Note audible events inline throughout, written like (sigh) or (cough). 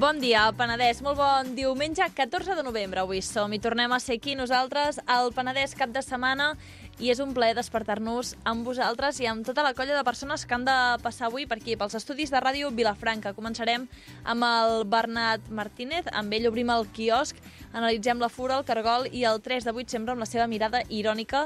Bon dia, Penedès. Molt bon diumenge, 14 de novembre. Avui som i tornem a ser aquí nosaltres, al Penedès cap de setmana, i és un plaer despertar-nos amb vosaltres i amb tota la colla de persones que han de passar avui per aquí, pels estudis de ràdio Vilafranca. Començarem amb el Bernat Martínez, amb ell obrim el quiosc, analitzem la fura, el cargol i el 3 de 8 sempre amb la seva mirada irònica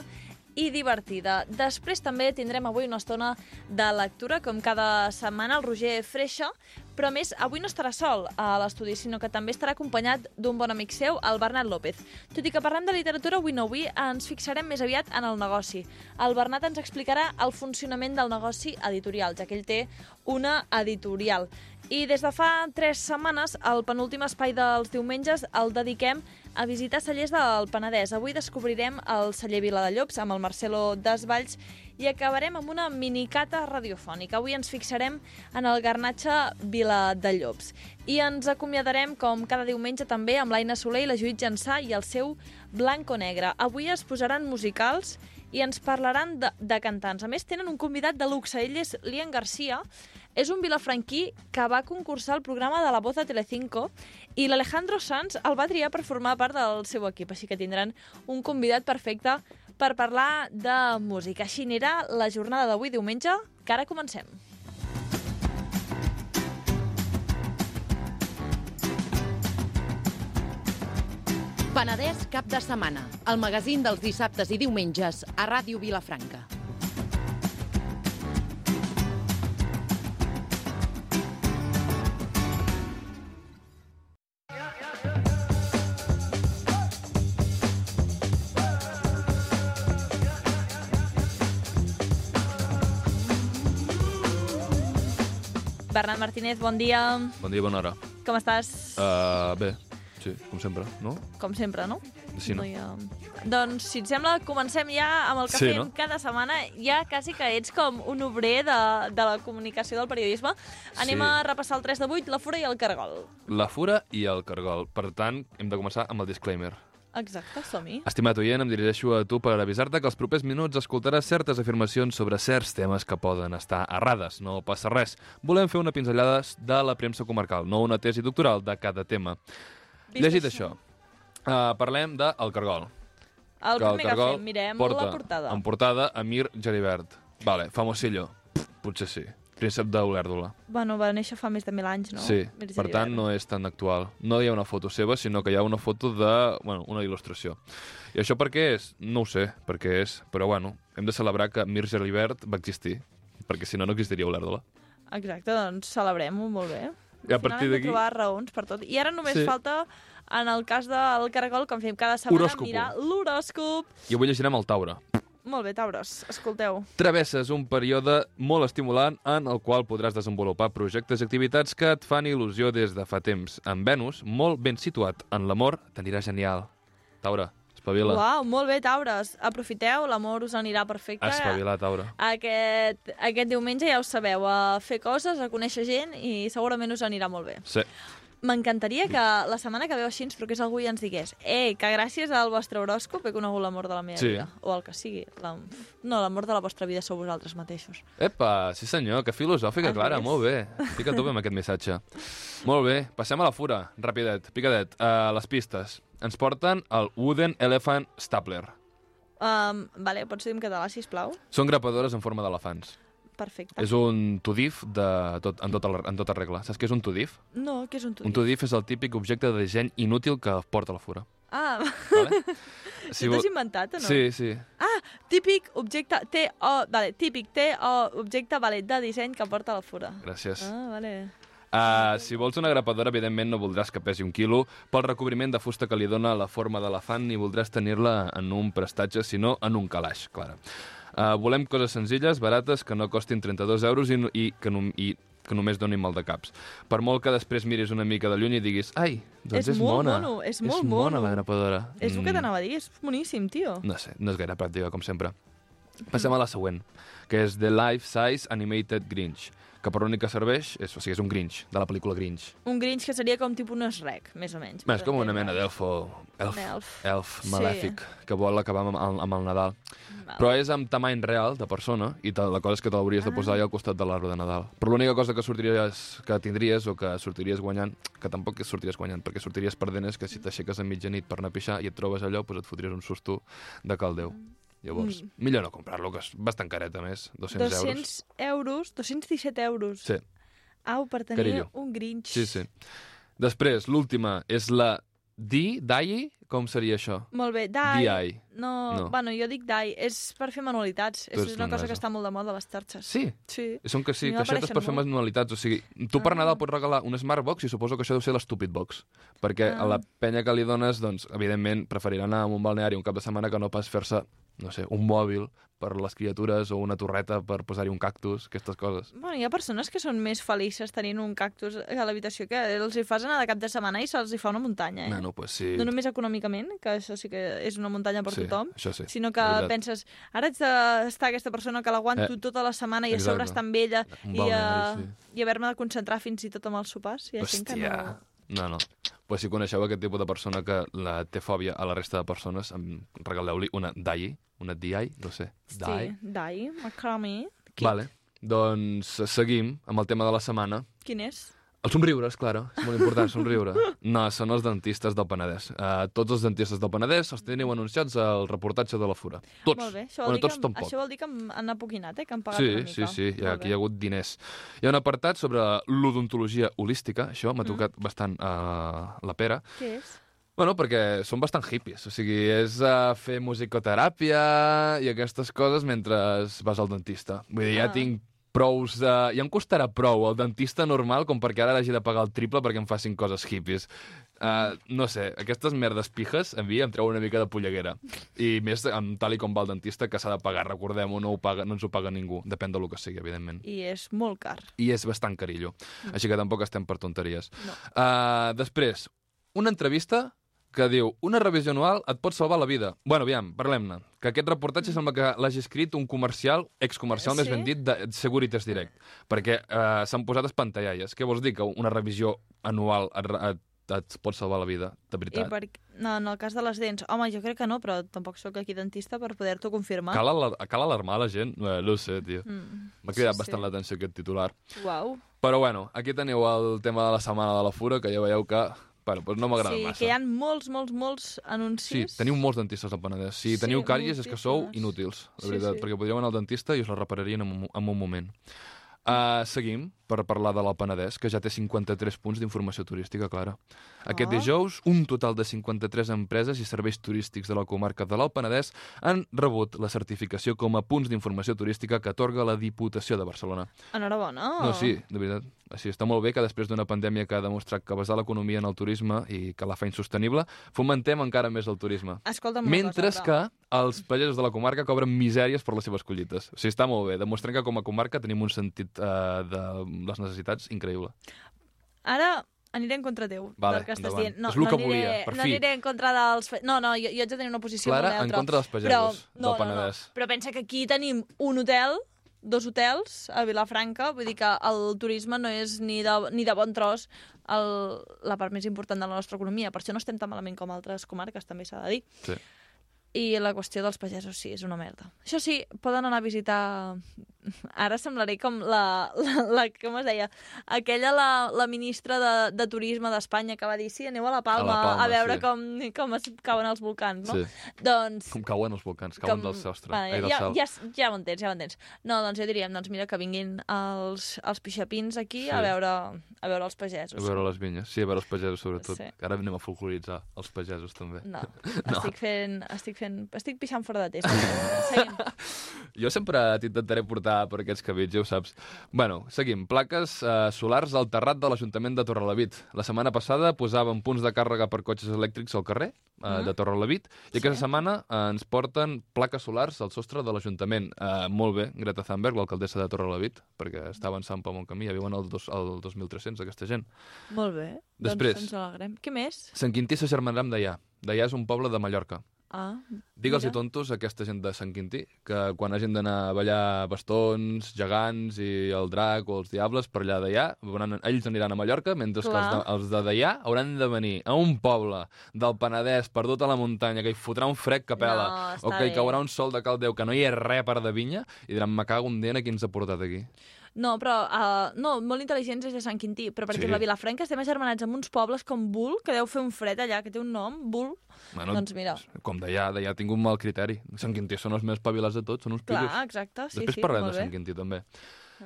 i divertida. Després també tindrem avui una estona de lectura, com cada setmana, el Roger Freixa, però més, avui no estarà sol a l'estudi, sinó que també estarà acompanyat d'un bon amic seu, el Bernat López. Tot i que parlem de literatura, avui no avui ens fixarem més aviat en el negoci. El Bernat ens explicarà el funcionament del negoci editorial, ja que ell té una editorial. I des de fa tres setmanes, el penúltim espai dels diumenges el dediquem a visitar cellers del Penedès. Avui descobrirem el celler Vila de Llops amb el Marcelo Desvalls i acabarem amb una minicata radiofònica. Avui ens fixarem en el garnatge Vila de Llops. I ens acomiadarem, com cada diumenge, també amb l'Aina Soler i la Judit Jansà i el seu Blanco Negre. Avui es posaran musicals i ens parlaran de, de cantants. A més, tenen un convidat de luxe. Ell és Lian Garcia, és un vilafranquí que va concursar al programa de la Voz de Telecinco i l'Alejandro Sanz el va triar per formar part del seu equip, així que tindran un convidat perfecte per parlar de música. Així anirà la jornada d'avui diumenge, que ara comencem. Penedès cap de setmana, el magazín dels dissabtes i diumenges a Ràdio Vilafranca. Bernat Martínez, bon dia. Bon dia, bona hora. Com estàs? Uh, bé, sí, com sempre, no? Com sempre, no? Sí, no? hi ha... Doncs, si et sembla, comencem ja amb el que Sí, fem no? cada setmana. Ja quasi que ets com un obrer de, de la comunicació del periodisme. Anem Sí. a repassar el 3 de 8, la fura i el cargol. La fura i el cargol. Per tant, hem de començar amb el disclaimer. Exacte, som-hi. Estimat oient, em dirigeixo a tu per avisar-te que els propers minuts escoltaràs certes afirmacions sobre certs temes que poden estar errades. No passa res. Volem fer una pinzellada de la premsa comarcal, no una tesi doctoral de cada tema. Vist Llegit això. això, uh, parlem de El Cargol. El que primer que fem, mirem porta la portada. En portada, Amir Geribert. Vale, famosillo. Potser sí. Príncep d'Olèrdola. Bueno, va néixer fa més de mil anys, no? Sí, per tant no és tan actual. No hi ha una foto seva, sinó que hi ha una foto de... Bueno, una il·lustració. I això per què és? No ho sé per què és, però bueno, hem de celebrar que Mir Geribert va existir, perquè si no, no existiria Olèrdola. Exacte, doncs celebrem-ho molt bé. I a Al partir d'aquí- trobar raons per tot. I ara només Sí. falta, en el cas del cargol, com fem cada setmana, mirar l'horòscop. I avui llegirem el Taure. Molt bé, Tauros, escolteu. Travesses un període molt estimulant en el qual podràs desenvolupar projectes i activitats que et fan il·lusió des de fa temps. En Venus, molt ben situat en l'amor, t'anirà genial. Taure, espavila. Uau, molt bé, Taures. Aprofiteu, l'amor us anirà perfecte. Espavila, Taure. Aquest, aquest diumenge ja ho sabeu, a fer coses, a conèixer gent i segurament us anirà molt bé. Sí. M'encantaria que la setmana que veu així ens truqués algú i ens digués ei, que gràcies al vostre horòscop he conegut l'amor de la meva Sí. vida. O el que sigui. La... No, l'amor de la vostra vida sou vosaltres mateixos. Epa, sí senyor, que filosòfica, Has Clara, vist? molt bé. Fica tu bé amb aquest missatge. Molt bé, passem a la fura, rapidet, picadet. Uh, les pistes. Ens porten el Wooden Elephant Stapler. Um, vale, pots dir en català, sisplau? Són grapadores en forma d'elefants. Perfecte. És un tudif de tot, en, tota, en tota regla. Saps què és un tudif? No, què és un tudif? Un tudif és el típic objecte de disseny inútil que porta la fura. Ah, Vale? (laughs) si t'has inventat o no? Sí, sí. Ah, típic objecte, T, O, vale, típic T, O, objecte, vale, de disseny que porta la fura. Gràcies. Ah, vale. Uh, si vols una grapadora, evidentment no voldràs que pesi un quilo pel recobriment de fusta que li dona la forma d'elefant ni voldràs tenir-la en un prestatge, sinó en un calaix, Clara. Uh, volem coses senzilles, barates, que no costin 32 euros i, i, que, no, i que només donin mal de caps. Per molt que després miris una mica de lluny i diguis ai, doncs És és, molt mona. mono, és molt és mona mono. la grapadora. És el que t'anava a dir, és boníssim, tio. No sé, no és gaire pràctica, com sempre. Passem a la següent. que és The Life Size Animated Grinch, que per l'únic que serveix és, o sigui, és un Grinch, de la pel·lícula Grinch. Un Grinch que seria com tipus un Shrek, més o menys. És com una mena d'elfo, elf, Elf. elf Sí. malèfic, que vol acabar amb, el- amb el Nadal. Val. Però és amb tamany real, de persona, i te, la cosa és que te l'hauries de Ah. posar allà al costat de l'arbre de Nadal. Però l'única cosa que sortiries, que tindries o que sortiries guanyant, que tampoc que sortiries guanyant, perquè sortiries perdent és que si t'aixeques a mitjanit per anar a pixar i et trobes allò, doncs et fotries un susto de cal Déu. Llavors, Mm. millor no comprar-lo, que és bastant caret, a més, 200, 200 euros. euros, 217 euros. Sí, Au, per tenir Carillo. un Grinch. sí, sí. Després, l'última és la Di, Dai, com seria això? Molt bé, Dai. DI. No, No. bueno, jo dic Dai. És per fer manualitats. Tu És una cosa que està molt de moda a les xarxes. Sí, Sí. Són que sí, caixetes per fer manualitats. O sigui, tu per Ah. Nadal pots regalar un Smartbox i suposo que això deu ser l'Stupid Box. Perquè Ah. a la penya que li dones, doncs, evidentment, preferirà anar a un balneari un cap de setmana que no pas fer-se, no sé, un mòbil per les criatures o una torreta per posar-hi un cactus, aquestes coses. Bueno, hi ha persones que són més felices tenint un cactus a l'habitació que els hi fas anar de cap de setmana i se'ls hi fa una muntanya, eh? No, no, pues sí. No només econòmicament, que això sí que és una muntanya per sí, tothom, sí. sinó que veritat. penses, ara haig d'estar aquesta persona que l'aguanto Eh, tota la setmana i a sobre estar amb ella i, balneari, uh, i haver-me de concentrar fins i tot amb els sopars. I així que Hòstia. no... No, no. Pues si coneixeu aquest tipus de persona que la té fòbia a la resta de persones, regaleu-li una DAI, una DI, no sé, DAI. Sí, Dai, Macrame. Vale. Doncs seguim amb el tema de la setmana. Quin és? Els somriures, clar, és molt important, somriure. No, són els dentistes del Penedès. Uh, tots els dentistes del Penedès els teniu anunciats al reportatge de la Fura. Tots. Molt bé, això bueno, vol, dir tots que, tampoc. això vol dir que han apoquinat, eh? que han pagat Sí, una sí, mica. sí, ha, Molt aquí hi ha hagut diners. Hi ha un apartat sobre l'odontologia holística, això Mm. m'ha tocat bastant uh, la pera. Què és? Bueno, perquè són bastant hippies, o sigui, és uh, fer musicoteràpia i aquestes coses mentre vas al dentista. Vull dir, ja Ah. Tinc prous de... Ja em costarà prou el dentista normal com perquè ara hagi de pagar el triple perquè em facin coses hippies. Uh, no sé, aquestes merdes pijes a mi em treu una mica de polleguera. I més amb tal i com va el dentista que s'ha de pagar, recordem-ho, no, ho paga, no ens ho paga ningú, depèn del que sigui, evidentment. I és molt car. I és bastant carillo, així que tampoc estem per tonteries. No. Uh, després, una entrevista que diu una revisió anual et pot salvar la vida. Bueno, aviam, parlem-ne. Que aquest reportatge sembla que l'hagi escrit un comercial, excomercial, més Sí? ben dit, de Securitas Direct. Perquè uh, s'han posat espantallalles. Què vols dir? Que una revisió anual et, et, et pot salvar la vida, de I veritat? per... No, en el cas de les dents, home, jo crec que no, però tampoc sóc aquí dentista per poder-t'ho confirmar. Cal, alar cal alarmar la gent? Eh, no ho sé, tio. Mm. M'ha cridat Sí, bastant sí. l'atenció aquest titular. Uau. Però bueno, aquí teniu el tema de la setmana de la fura, que ja veieu que... Bueno, doncs no m'agrada Sí, massa. que hi ha molts, molts, molts Sí, anuncis. teniu molts dentistes al Penedès. Si Sí, teniu càries és que sou inútils, la Sí, veritat, sí. perquè podríeu anar al dentista i us la repararien en un, en un moment. Uh, seguim per parlar de la Penedès, que ja té 53 punts d'informació turística, clara. Aquest Ah. dijous, un total de 53 empreses i serveis turístics de la comarca de l'Alt Penedès han rebut la certificació com a punts d'informació turística que atorga la Diputació de Barcelona. Enhorabona. No, sí, de veritat. Així està molt bé que després d'una pandèmia que ha demostrat que basar l'economia en el turisme i que la fa insostenible, fomentem encara més el turisme. Escolta'm Mentre cosa, que els pagesos de la comarca cobren misèries per les seves collites. O sigui, està molt bé. Demostrem que com a comarca tenim un sentit uh, de les necessitats increïble. Ara aniré en contra teu Vale, del que estàs endavant. dient. No, És el no que aniré, volia, per no fi. aniré en contra dels... No, no, jo, jo haig de tenir una posició Clara, molt en neutra. contra dels pagesos però, del no, no, no, Penedès. Però pensa que aquí tenim un hotel, dos hotels a Vilafranca, vull dir que el turisme no és ni de, ni de bon tros el, la part més important de la nostra economia. Per això no estem tan malament com altres comarques, també s'ha de dir. Sí. I la qüestió dels pagesos, sí, és una merda. Això sí, poden anar a visitar... Ara semblaré com la... la, la com es deia? Aquella, la, la ministra de, de Turisme d'Espanya que va dir sí, aneu a la Palma a, Palma, veure sí. com, com es cauen els volcans, no? Sí. Doncs... Com cauen els volcans, cauen del sostre. Ai, del ja, cel. ja, ja ho entens, ja ho entens. No, doncs ja diríem, doncs mira, que vinguin els, els pixapins aquí Sí. a, veure, a veure els pagesos. A veure les vinyes. Sí, a veure els pagesos, sobretot. Sí. Que ara anem a folcloritzar els pagesos, també. No, (laughs) No. estic fent... Estic fent... Estic pixant fora de test. (laughs) Jo sempre t'intentaré portar per aquests cabells, ja ho saps. Bueno, seguim. Plaques eh, solars al terrat de l'Ajuntament de Torrelavit. La setmana passada posàvem punts de càrrega per cotxes elèctrics al carrer eh, Mm. de Torrelavit i aquesta Sí. setmana eh, ens porten plaques solars al sostre de l'Ajuntament. Eh, molt bé, Greta Thunberg, l'alcaldessa de Torrelavit, perquè està avançant pel bon camí. Ja viuen al, dos, al 2300, aquesta gent. Molt bé. Després. Doncs ens alegrem. Què més? Sant Quintí se germanarà amb Deià. Deià és un poble de Mallorca. Ah, Digue'ls i tontos a aquesta gent de Sant Quintí que quan hagin d'anar a ballar bastons, gegants i el drac o els diables per allà d'allà, ells aniran a Mallorca, mentre que els Clar. de, els de d'allà hauran de venir a un poble del Penedès perdut a la muntanya que hi fotrà un fred que pela No, o que hi bé. caurà un sol de cal Déu que no hi ha res per de vinya i diran, me cago un dia en qui ens ha portat aquí. No, però... Uh, no, molt intel·ligents és de Sant Quintí. Però, per Sí. exemple, a Vilafranca estem agermanats amb uns pobles com Bull, que deu fer un fred allà, que té un nom, Bull. Bueno, Doncs mira. Com d'allà, d'allà tinc un mal criteri. Sant Quintí són els més espavilats de tots, són uns pillos. Clar, exacte. Sí, Després sí, parlem de Sant. Quintí, també.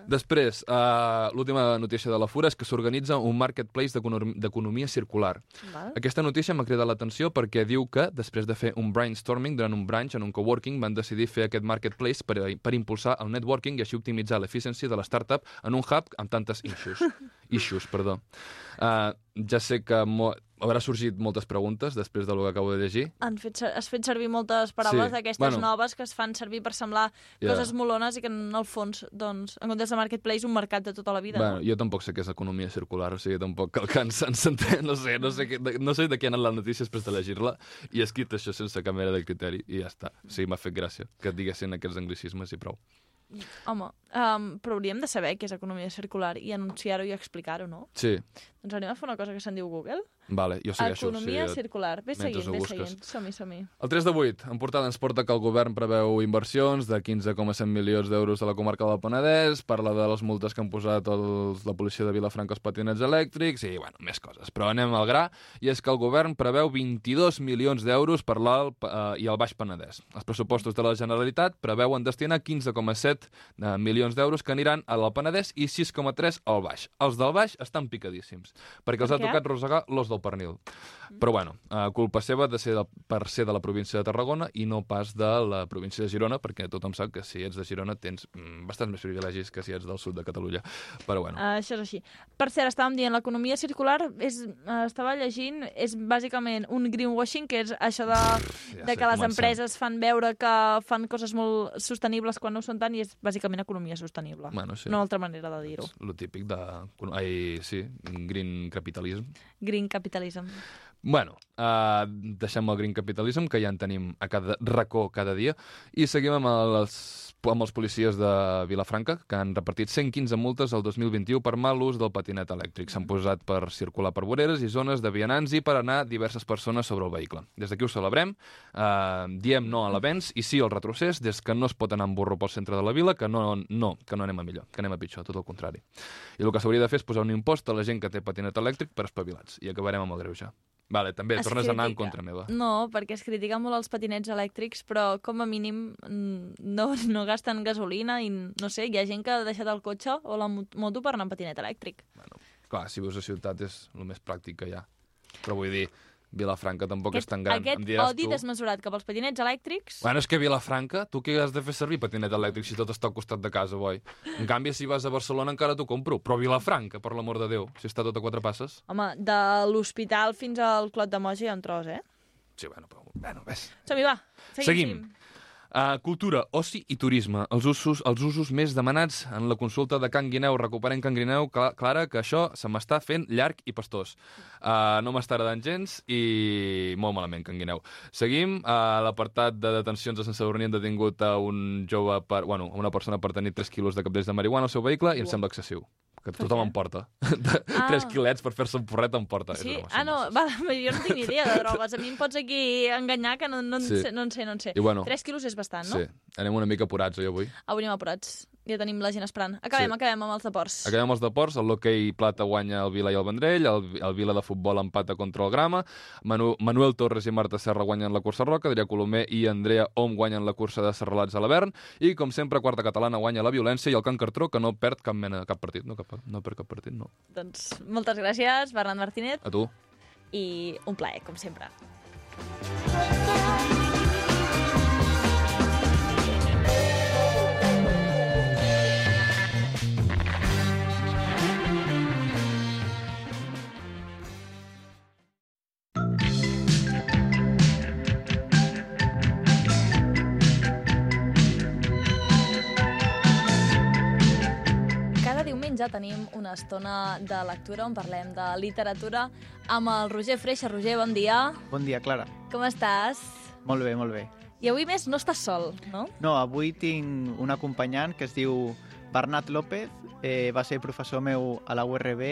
Després, uh, l'última notícia de la Fura és que s'organitza un marketplace d'econom- d'economia circular. Val. Aquesta notícia m'ha cridat l'atenció perquè diu que, després de fer un brainstorming durant un branch en un coworking, van decidir fer aquest marketplace per, per impulsar el networking i així optimitzar l'eficiència de la startup en un hub amb tantes issues. (laughs) issues perdó. Uh, ja sé que mo haurà sorgit moltes preguntes després del que acabo de llegir. Han fet, has fet servir moltes paraules Sí, d'aquestes bueno. noves que es fan servir per semblar Ja. coses molones i que en el fons, doncs, en comptes de marketplace, un mercat de tota la vida. Bueno, no? jo tampoc sé què és economia circular, o sigui, tampoc cal que ens, ens entén, no sé, no sé, què, de, no sé de què ha anat la notícia després de llegir-la, i he escrit això sense cap mena de criteri, i ja està. O sigui, m'ha fet gràcia que et diguessin aquests anglicismes i prou. Home, um, però hauríem de saber què és economia circular i anunciar-ho i explicar-ho, no? Sí, Doncs anem a fer una cosa que se'n diu Google. vale, jo segueixo. Economia sí, circular. Ves seguint, ves seguint. Som-hi, som-hi. El 3 de 8, en portada ens porta que el govern preveu inversions de 15,7 milions d'euros a la comarca del Penedès, parla de les multes que han posat els, la policia de Vilafranca als patinets elèctrics i, bueno, més coses. Però anem al gra, i és que el govern preveu 22 milions d'euros per l'Alt eh, i el Baix Penedès. Els pressupostos de la Generalitat preveuen destinar 15,7 eh, milions d'euros que aniran a l'Alt Penedès i 6,3 al Baix. Els del Baix estan picadíssims, perquè els Per ha tocat rosegar l'os del pernil. Però bueno, eh, culpa seva de ser de, per ser de la província de Tarragona i no pas de la província de Girona, perquè tothom sap que si ets de Girona tens mm, bastants més privilegis que si ets del sud de Catalunya. Però bueno, Uh, això és així. Per cert, estàvem dient, l'economia circular, és, uh, estava llegint, és bàsicament un greenwashing, que és això de, ja de que les comencem. empreses fan veure que fan coses molt sostenibles quan no ho són tant, i és bàsicament economia sostenible. Bueno, sí. No altra manera de dir-ho. lo típic de... Ai, sí, green capitalism. Green capitalism. Bueno, uh, deixem el green capitalism, que ja en tenim a cada racó cada dia, i seguim amb els, amb els policies de Vilafranca, que han repartit 115 multes el 2021 per mal ús del patinet elèctric. S'han posat per circular per voreres i zones de vianants i per anar diverses persones sobre el vehicle. Des d'aquí ho celebrem, uh, diem no a l'avenç i sí al retrocés, des que no es pot anar amb burro pel centre de la vila, que no, no, que no anem a millor, que anem a pitjor, tot el contrari. I el que s'hauria de fer és posar un impost a la gent que té patinet elèctric per espavilats, i acabarem amb el greuge. Vale, també, Es tornes a anar en critica. contra meva. No, perquè es critica molt els patinets elèctrics, però com a mínim mm, no, (laughs) no gasten gasolina i no sé, hi ha gent que ha deixat el cotxe o la mo- moto per anar amb patinet elèctric. Bueno, clar, si vius a ciutat és el més pràctic que hi ha. Però vull dir, Vilafranca tampoc és tan gran. aquest odi tu... desmesurat cap als patinets elèctrics... Bueno, és que Vilafranca, tu què has de fer servir patinet elèctric si tot està al costat de casa, boi? En canvi, si vas a Barcelona encara t'ho compro. Però Vilafranca, per l'amor de Déu, si està tot a quatre passes... Home, de l'hospital fins al Clot de Moja hi ha un tros, eh? Sí, bueno, però... Bueno, ves. Som-hi, va. Seguim. Seguim. Uh, cultura, oci i turisme, els usos, els usos més demanats en la consulta de Can Guineu. Recuperem Can Guineu, cla- Clara, que això se m'està fent llarg i pastós. Uh, no m'està agradant gens i molt malament, Can Guineu. Seguim, a l'apartat de detencions de Sant Sadurní han detingut a un jove, per, bueno, a una persona per tenir 3 quilos de capdells de marihuana al seu vehicle i em sembla excessiu. Que Per tothom què? en porta. (laughs) Ah. 3 quilets per fer-se un porret en porta. Sí? És broma, Ah, no, va, (laughs) jo no tinc idea de (laughs) drogues. A mi em pots aquí enganyar que no, no, en Sí. sé, no en sé, no en sé. I bueno, 3 quilos és bastant, no? Sí, anem una mica apurats, oi, avui? Avui anem apurats. Ja tenim la gent esperant. Acabem, Sí. acabem amb els deports. Acabem amb els deports, el l'hoquei plata guanya el Vila i el Vendrell, el, el Vila de futbol empata contra el Grama, Manu, Manuel Torres i Marta Serra guanyen la cursa roca, Adrià Colomer i Andrea Om guanyen la cursa de serralats a l'Avern, i com sempre, quarta catalana guanya la violència i el Can Cartró, que no perd cap mena, cap partit, no, cap, no perd cap partit, no. Doncs moltes gràcies, Bernat Martínez, A tu. i un plaer, com sempre. Tenim una estona de lectura on parlem de literatura amb el Roger Freixa. Roger, bon dia. Bon dia, Clara. Com estàs? Molt bé, molt bé. I avui més no estàs sol, no? No, avui tinc un acompanyant que es diu Bernat López, eh, va ser professor meu a la URB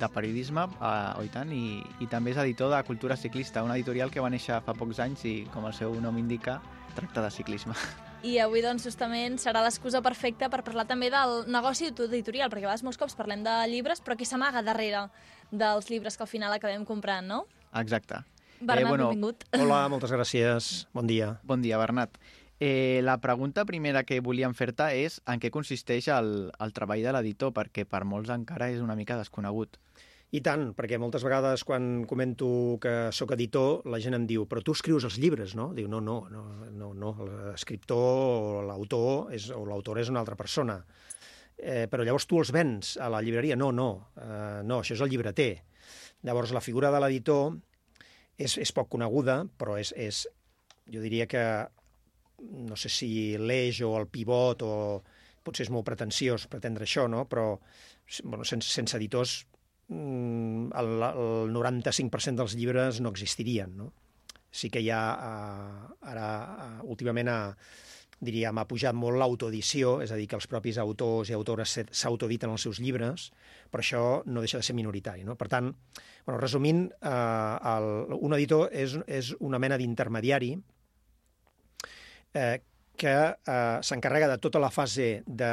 de periodisme, eh, oi tant, i, i també és editor de Cultura Ciclista, una editorial que va néixer fa pocs anys i, com el seu nom indica, tracta de ciclisme. (laughs) I avui, doncs, justament serà l'excusa perfecta per parlar també del negoci editorial, perquè a vegades molts cops parlem de llibres, però qui s'amaga darrere dels llibres que al final acabem comprant, no? Exacte. Bernat, Eh, bueno, benvingut. Hola, moltes gràcies. Bon dia. Bon dia, Bernat. Eh, la pregunta primera que volíem fer-te és en què consisteix el, el treball de l'editor, perquè per molts encara és una mica desconegut. I tant, perquè moltes vegades quan comento que sóc editor, la gent em diu però tu escrius els llibres, no? Diu, no, no, no, no, no. l'escriptor o l'autor o l'autora és una altra persona. Eh, però llavors tu els vens a la llibreria? No, no, eh, no, això és el llibreter. Llavors la figura de l'editor és, és poc coneguda, però és, és, jo diria que no sé si l'eix o el pivot o potser és molt pretensiós pretendre això, no? però bueno, sense, sense editors el, el 95% dels llibres no existirien. No? Sí que hi ha, eh, ara, eh, últimament, ha, diríem, ha pujat molt l'autoedició, és a dir, que els propis autors i autores s'autoediten els seus llibres, però això no deixa de ser minoritari. No? Per tant, bueno, resumint, eh, el, un editor és, és una mena d'intermediari eh, que eh, s'encarrega de tota la fase de...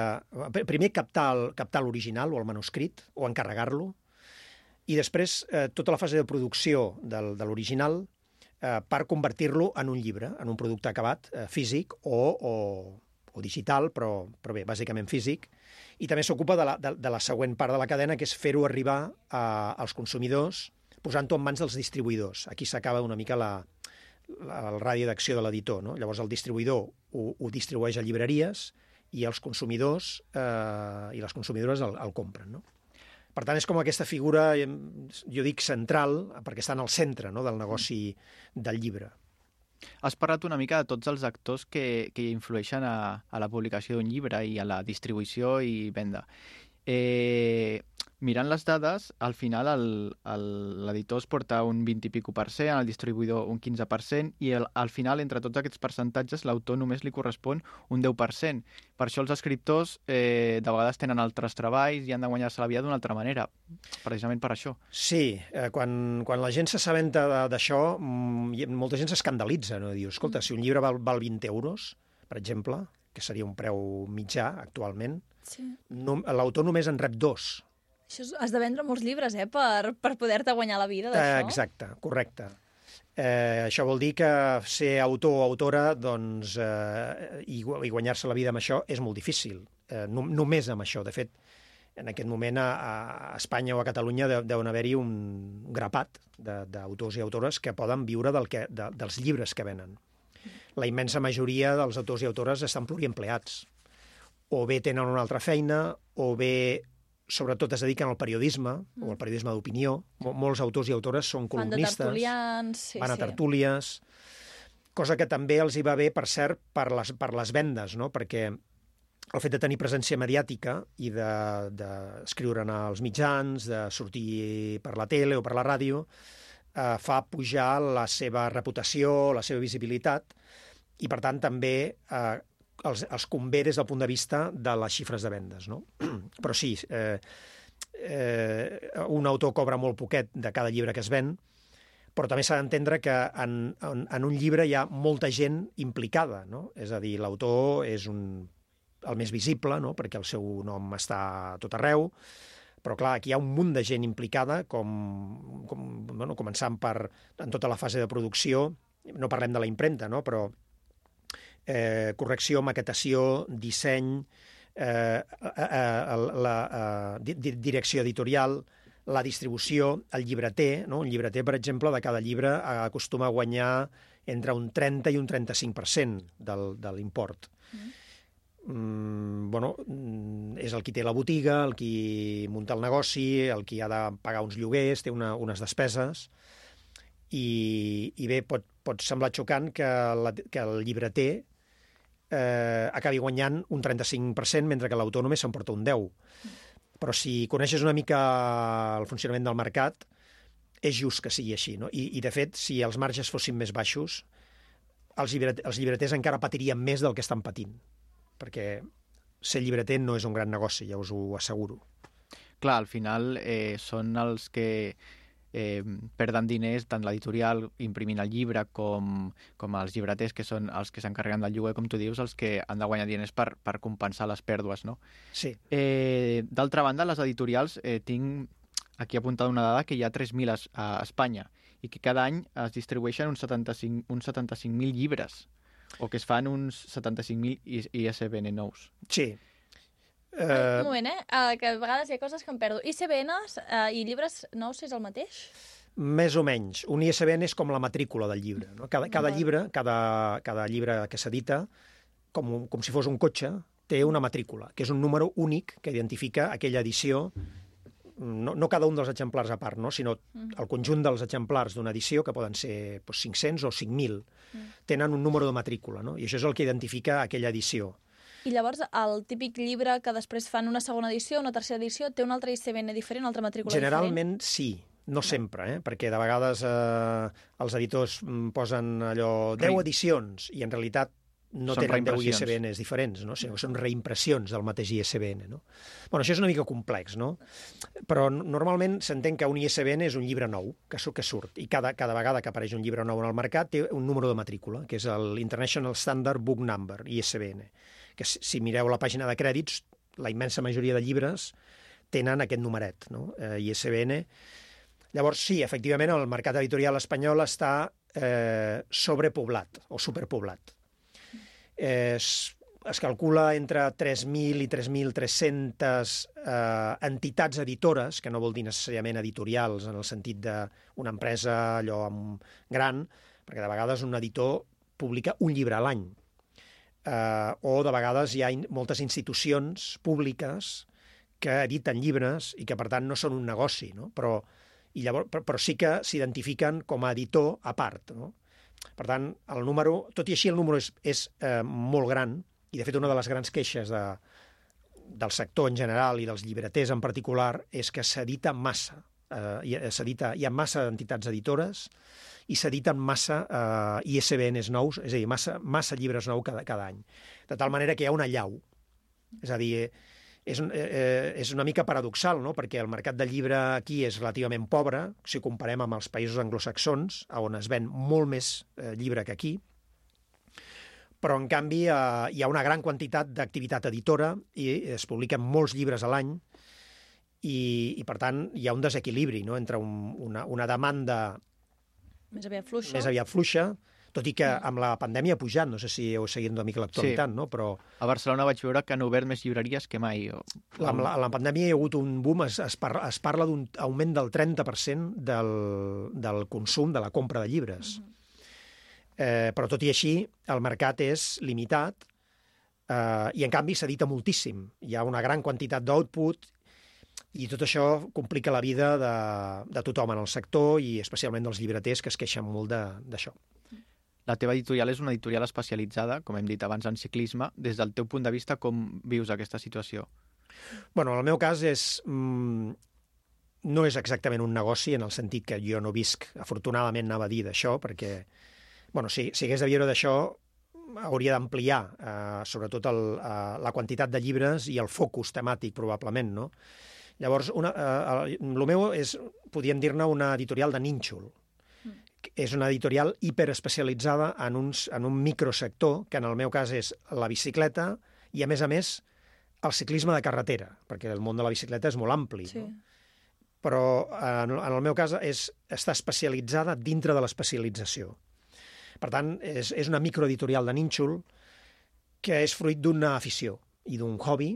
pr- Primer captar l'original o el manuscrit, o encarregar-lo, i després eh, tota la fase de producció del, de l'original eh, per convertir-lo en un llibre, en un producte acabat, eh, físic o, o, o digital, però, però bé, bàsicament físic. I també s'ocupa de, la, de, de la següent part de la cadena, que és fer-ho arribar a, als consumidors, posant-ho en mans dels distribuïdors. Aquí s'acaba una mica la, la, el radi d'acció de l'editor. No? Llavors el distribuïdor ho, ho distribueix a llibreries i els consumidors eh, i les consumidores el, el compren. No? Per tant, és com aquesta figura, jo dic central, perquè està en el centre no, del negoci del llibre. Has parlat una mica de tots els actors que, que influeixen a, a la publicació d'un llibre i a la distribució i venda. Eh, mirant les dades, al final l'editor es porta un 20 i pico per cent, el distribuïdor un 15 per cent, i el, al final, entre tots aquests percentatges, l'autor només li correspon un 10 per cent. Per això els escriptors eh, de vegades tenen altres treballs i han de guanyar-se la vida d'una altra manera, precisament per això. Sí, eh, quan, quan la gent s'assabenta de- d'això, mm, molta gent s'escandalitza, no? Diu, escolta, si un llibre val, val 20 euros, per exemple, que seria un preu mitjà actualment, Sí. no, l'autor només en rep dos. Això has de vendre molts llibres, eh, per, per poder-te guanyar la vida Eh, d'això. exacte, correcte. Eh, això vol dir que ser autor o autora doncs, eh, i, i guanyar-se la vida amb això és molt difícil, eh, no, només amb això. De fet, en aquest moment a, a Espanya o a Catalunya de, deuen haver-hi un grapat d'autors i autores que poden viure del que, de, dels llibres que venen. La immensa majoria dels autors i autores estan pluriempleats. O bé tenen una altra feina, o bé sobretot es dediquen al periodisme, o al periodisme d'opinió. Mol- Molts autors i autores són de columnistes, tertulians... Sí, van a sí. tertúlies, cosa que també els hi va bé, per cert, per les, per les vendes, no? perquè el fet de tenir presència mediàtica i d'escriure de, als mitjans, de sortir per la tele o per la ràdio, eh, fa pujar la seva reputació, la seva visibilitat, i per tant també eh, els, els convé des del punt de vista de les xifres de vendes. No? (clears throat) Però sí, eh, eh, un autor cobra molt poquet de cada llibre que es ven, però també s'ha d'entendre que en, en, en un llibre hi ha molta gent implicada, no? És a dir, l'autor és un, el més visible, no? perquè el seu nom està a tot arreu, però clar, aquí hi ha un munt de gent implicada, com, com bueno, començant per en tota la fase de producció, no parlem de la impremta, no? però eh, correcció, maquetació, disseny, eh, eh, eh, la eh, di di- direcció editorial, la distribució, el llibreter. No? Un llibreter, per exemple, de cada llibre acostuma a guanyar entre un 30 i un 35% del, de l'import. Mm, bueno, mm, és el qui té la botiga, el qui munta el negoci, el qui ha de pagar uns lloguers, té una, unes despeses, i, i bé, pot, pot semblar xocant que, la, que el llibreter eh, acabi guanyant un 35%, mentre que l'autor només s'emporta un 10%. Però si coneixes una mica el funcionament del mercat, és just que sigui així. No? I, I, de fet, si els marges fossin més baixos, els, llibret, els llibreters encara patirien més del que estan patint, perquè ser llibreter no és un gran negoci, ja us ho asseguro. Clar, al final eh, són els que eh, perden diners, tant l'editorial imprimint el llibre com, com els llibreters, que són els que s'encarreguen del lloguer, com tu dius, els que han de guanyar diners per, per compensar les pèrdues, no? Sí. Eh, D'altra banda, les editorials, eh, tinc aquí apuntada una dada que hi ha 3.000 a, a Espanya i que cada any es distribueixen uns 75 uns 75.000 llibres o que es fan uns 75.000 ISBN nous. Sí. Uh... Un moment, eh? Uh, que a vegades hi ha coses que em perdo. ICBNs uh, i llibres nous és el mateix? Més o menys. Un ISBN és com la matrícula del llibre. No? Cada, cada llibre, cada, cada llibre que s'edita, com, com si fos un cotxe, té una matrícula, que és un número únic que identifica aquella edició no, no cada un dels exemplars a part, no? sinó el conjunt dels exemplars d'una edició, que poden ser doncs, 500 o 5.000, tenen un número de matrícula, no? i això és el que identifica aquella edició. I llavors el típic llibre que després fan una segona edició, una tercera edició, té un altre ICBN diferent, una altra matrícula Generalment diferent? sí, no sempre, eh? perquè de vegades eh, els editors mm, posen allò 10 edicions i en realitat no Són tenen 10 reimpressions. ISBNs diferents, no? sinó que són reimpressions del mateix ISBN. No? Bueno, això és una mica complex, no? però normalment s'entén que un ISBN és un llibre nou, que, que surt, i cada, cada vegada que apareix un llibre nou en el mercat té un número de matrícula, que és l'International Standard Book Number, ISBN, que si, si mireu la pàgina de crèdits, la immensa majoria de llibres tenen aquest numeret, no? eh, ISBN. Llavors, sí, efectivament, el mercat editorial espanyol està eh, sobrepoblat o superpoblat. Eh, es, es calcula entre 3.000 i 3.300 eh, entitats editores, que no vol dir necessàriament editorials en el sentit d'una empresa allò amb, gran, perquè de vegades un editor publica un llibre a l'any. Eh, o de vegades hi ha in moltes institucions públiques que editen llibres i que, per tant, no són un negoci, no? però, i llavors, però, però sí que s'identifiquen com a editor a part. No? Per tant, el número, tot i així el número és, és eh, molt gran, i de fet una de les grans queixes de, del sector en general i dels llibreters en particular és que s'edita massa. Eh, hi, s'edita, hi ha massa entitats editores i s'editen massa eh, ISBNs nous, és a dir, massa, massa llibres nous cada, cada any. De tal manera que hi ha una llau. És a dir, és, eh, eh, és una mica paradoxal, no? perquè el mercat del llibre aquí és relativament pobre, si comparem amb els països anglosaxons, on es ven molt més eh, llibre que aquí, però en canvi eh, hi ha una gran quantitat d'activitat editora i es publiquen molts llibres a l'any i, i per tant hi ha un desequilibri no? entre un, una, una demanda Més aviat fluixa. més aviat fluixa, tot i que amb la pandèmia ha pujat, no sé si heu seguit una mica l'actualitat, Sí. no? però A Barcelona vaig veure que han obert més llibreries que mai. O... amb la, a la pandèmia hi ha hagut un boom, es, es, parla, es parla d'un augment del 30% del, del consum, de la compra de llibres. Eh, però tot i així, el mercat és limitat eh, i en canvi s'edita moltíssim. Hi ha una gran quantitat d'output i tot això complica la vida de, de tothom en el sector i especialment dels llibreters que es queixen molt d'això. La teva editorial és una editorial especialitzada, com hem dit abans, en ciclisme. Des del teu punt de vista, com vius aquesta situació? Bueno, en el meu cas és... Mm, no és exactament un negoci en el sentit que jo no visc, afortunadament anava a dir d'això, perquè, bueno, si, si hagués de viure d'això, hauria d'ampliar, eh, sobretot el, eh, la quantitat de llibres i el focus temàtic, probablement, no? Llavors, una, eh, el, el meu és, podríem dir-ne, una editorial de nínxol. És una editorial hiperespecialitzada en, uns, en un microsector, que en el meu cas és la bicicleta i, a més a més, el ciclisme de carretera, perquè el món de la bicicleta és molt ampli. Sí. No? Però en, en el meu cas és, està especialitzada dintre de l'especialització. Per tant, és, és una microeditorial de nínxol que és fruit d'una afició i d'un hobby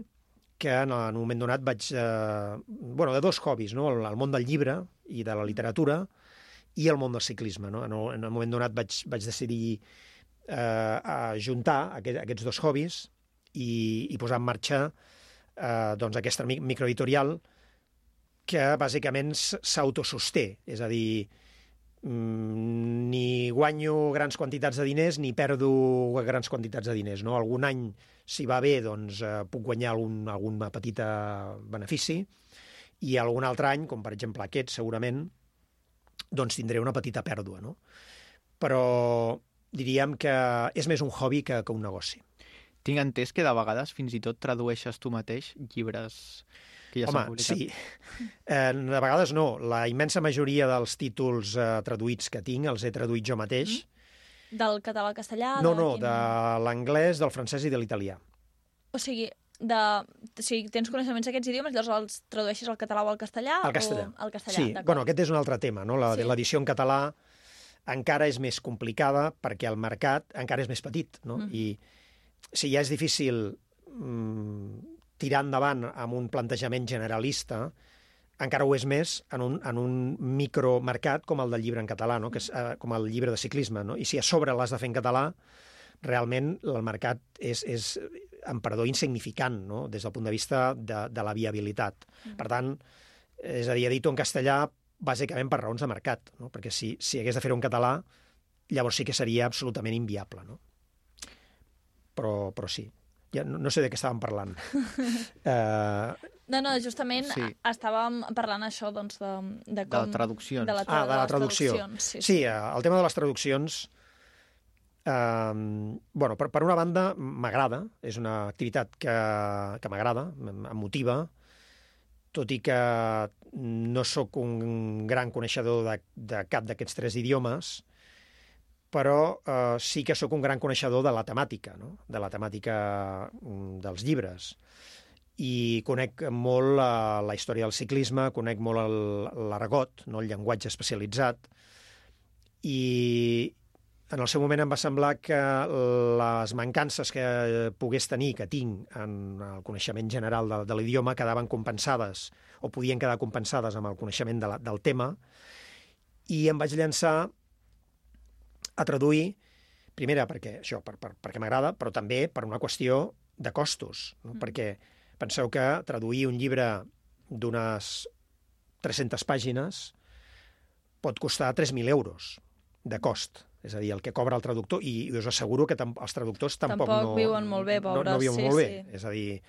que en, un moment donat vaig... Eh, bueno, de dos hobbies, no? el, el món del llibre i de la literatura i el món del ciclisme. No? En, un, en un moment donat vaig, vaig decidir eh, a juntar aquest, aquests dos hobbies i, i posar en marxa eh, doncs aquesta mi- microeditorial que bàsicament s'autososté, és a dir, mm, ni guanyo grans quantitats de diners ni perdo grans quantitats de diners. No? Algun any, si va bé, doncs, eh, puc guanyar algun, algun petita benefici i algun altre any, com per exemple aquest, segurament, doncs tindré una petita pèrdua. No? Però diríem que és més un hobby que, que un negoci. Tinc entès que de vegades fins i tot tradueixes tu mateix llibres que ja s'han publicat. sí. Eh, de vegades no. La immensa majoria dels títols eh, traduïts que tinc els he traduït jo mateix. Del català al castellà? No, no, de l'anglès, del francès i de l'italià. O sigui, de... o sigui, tens coneixements d'aquests idiomes, llavors els tradueixes al català o al castellà? Al castellà. O al castellà, Sí, bueno, aquest és un altre tema, no? La- Sí. L'edició en català encara és més complicada perquè el mercat encara és més petit, no? Mhm. I si ja és difícil mm, tirar endavant amb un plantejament generalista, encara ho és més en un, en un micromercat com el del llibre en català, no? que és, eh, com el llibre de ciclisme. No? I si a sobre l'has de fer en català, realment el mercat és, és en perdó, insignificant no? des del punt de vista de, de la viabilitat. Per tant, és a dir, edito en castellà bàsicament per raons de mercat, no? perquè si, si hagués de fer-ho en català, llavors sí que seria absolutament inviable. No? Però, però sí. Ja no, no sé de què estàvem parlant. uh, (laughs) No, no, justament Sí. sí. estàvem parlant això, doncs, de, de De com... traduccions. De la, Ah, de la les traducció. traduccions, Sí, sí, eh, el tema de les traduccions... Eh, bueno, per, per una banda, m'agrada, és una activitat que, que m'agrada, em motiva, tot i que no sóc un gran coneixedor de, de cap d'aquests tres idiomes, però eh, sí que sóc un gran coneixedor de la temàtica, no? de la temàtica mm, dels llibres. I conec molt la, la història del ciclisme, conec molt l'argot, no? el llenguatge especialitzat, i en el seu moment em va semblar que les mancances que pogués tenir, que tinc en el coneixement general de, de l'idioma, quedaven compensades o podien quedar compensades amb el coneixement de la, del tema, i em vaig llançar a traduir, primera perquè això, per, per, perquè m'agrada, però també per una qüestió de costos, no? mm. perquè penseu que traduir un llibre d'unes 300 pàgines pot costar 3.000 euros de cost. És a dir, el que cobra el traductor, i us asseguro que els traductors tampoc, Tampoc no... viuen molt bé, no, pobres, no viuen sí, molt bé. sí. És a dir,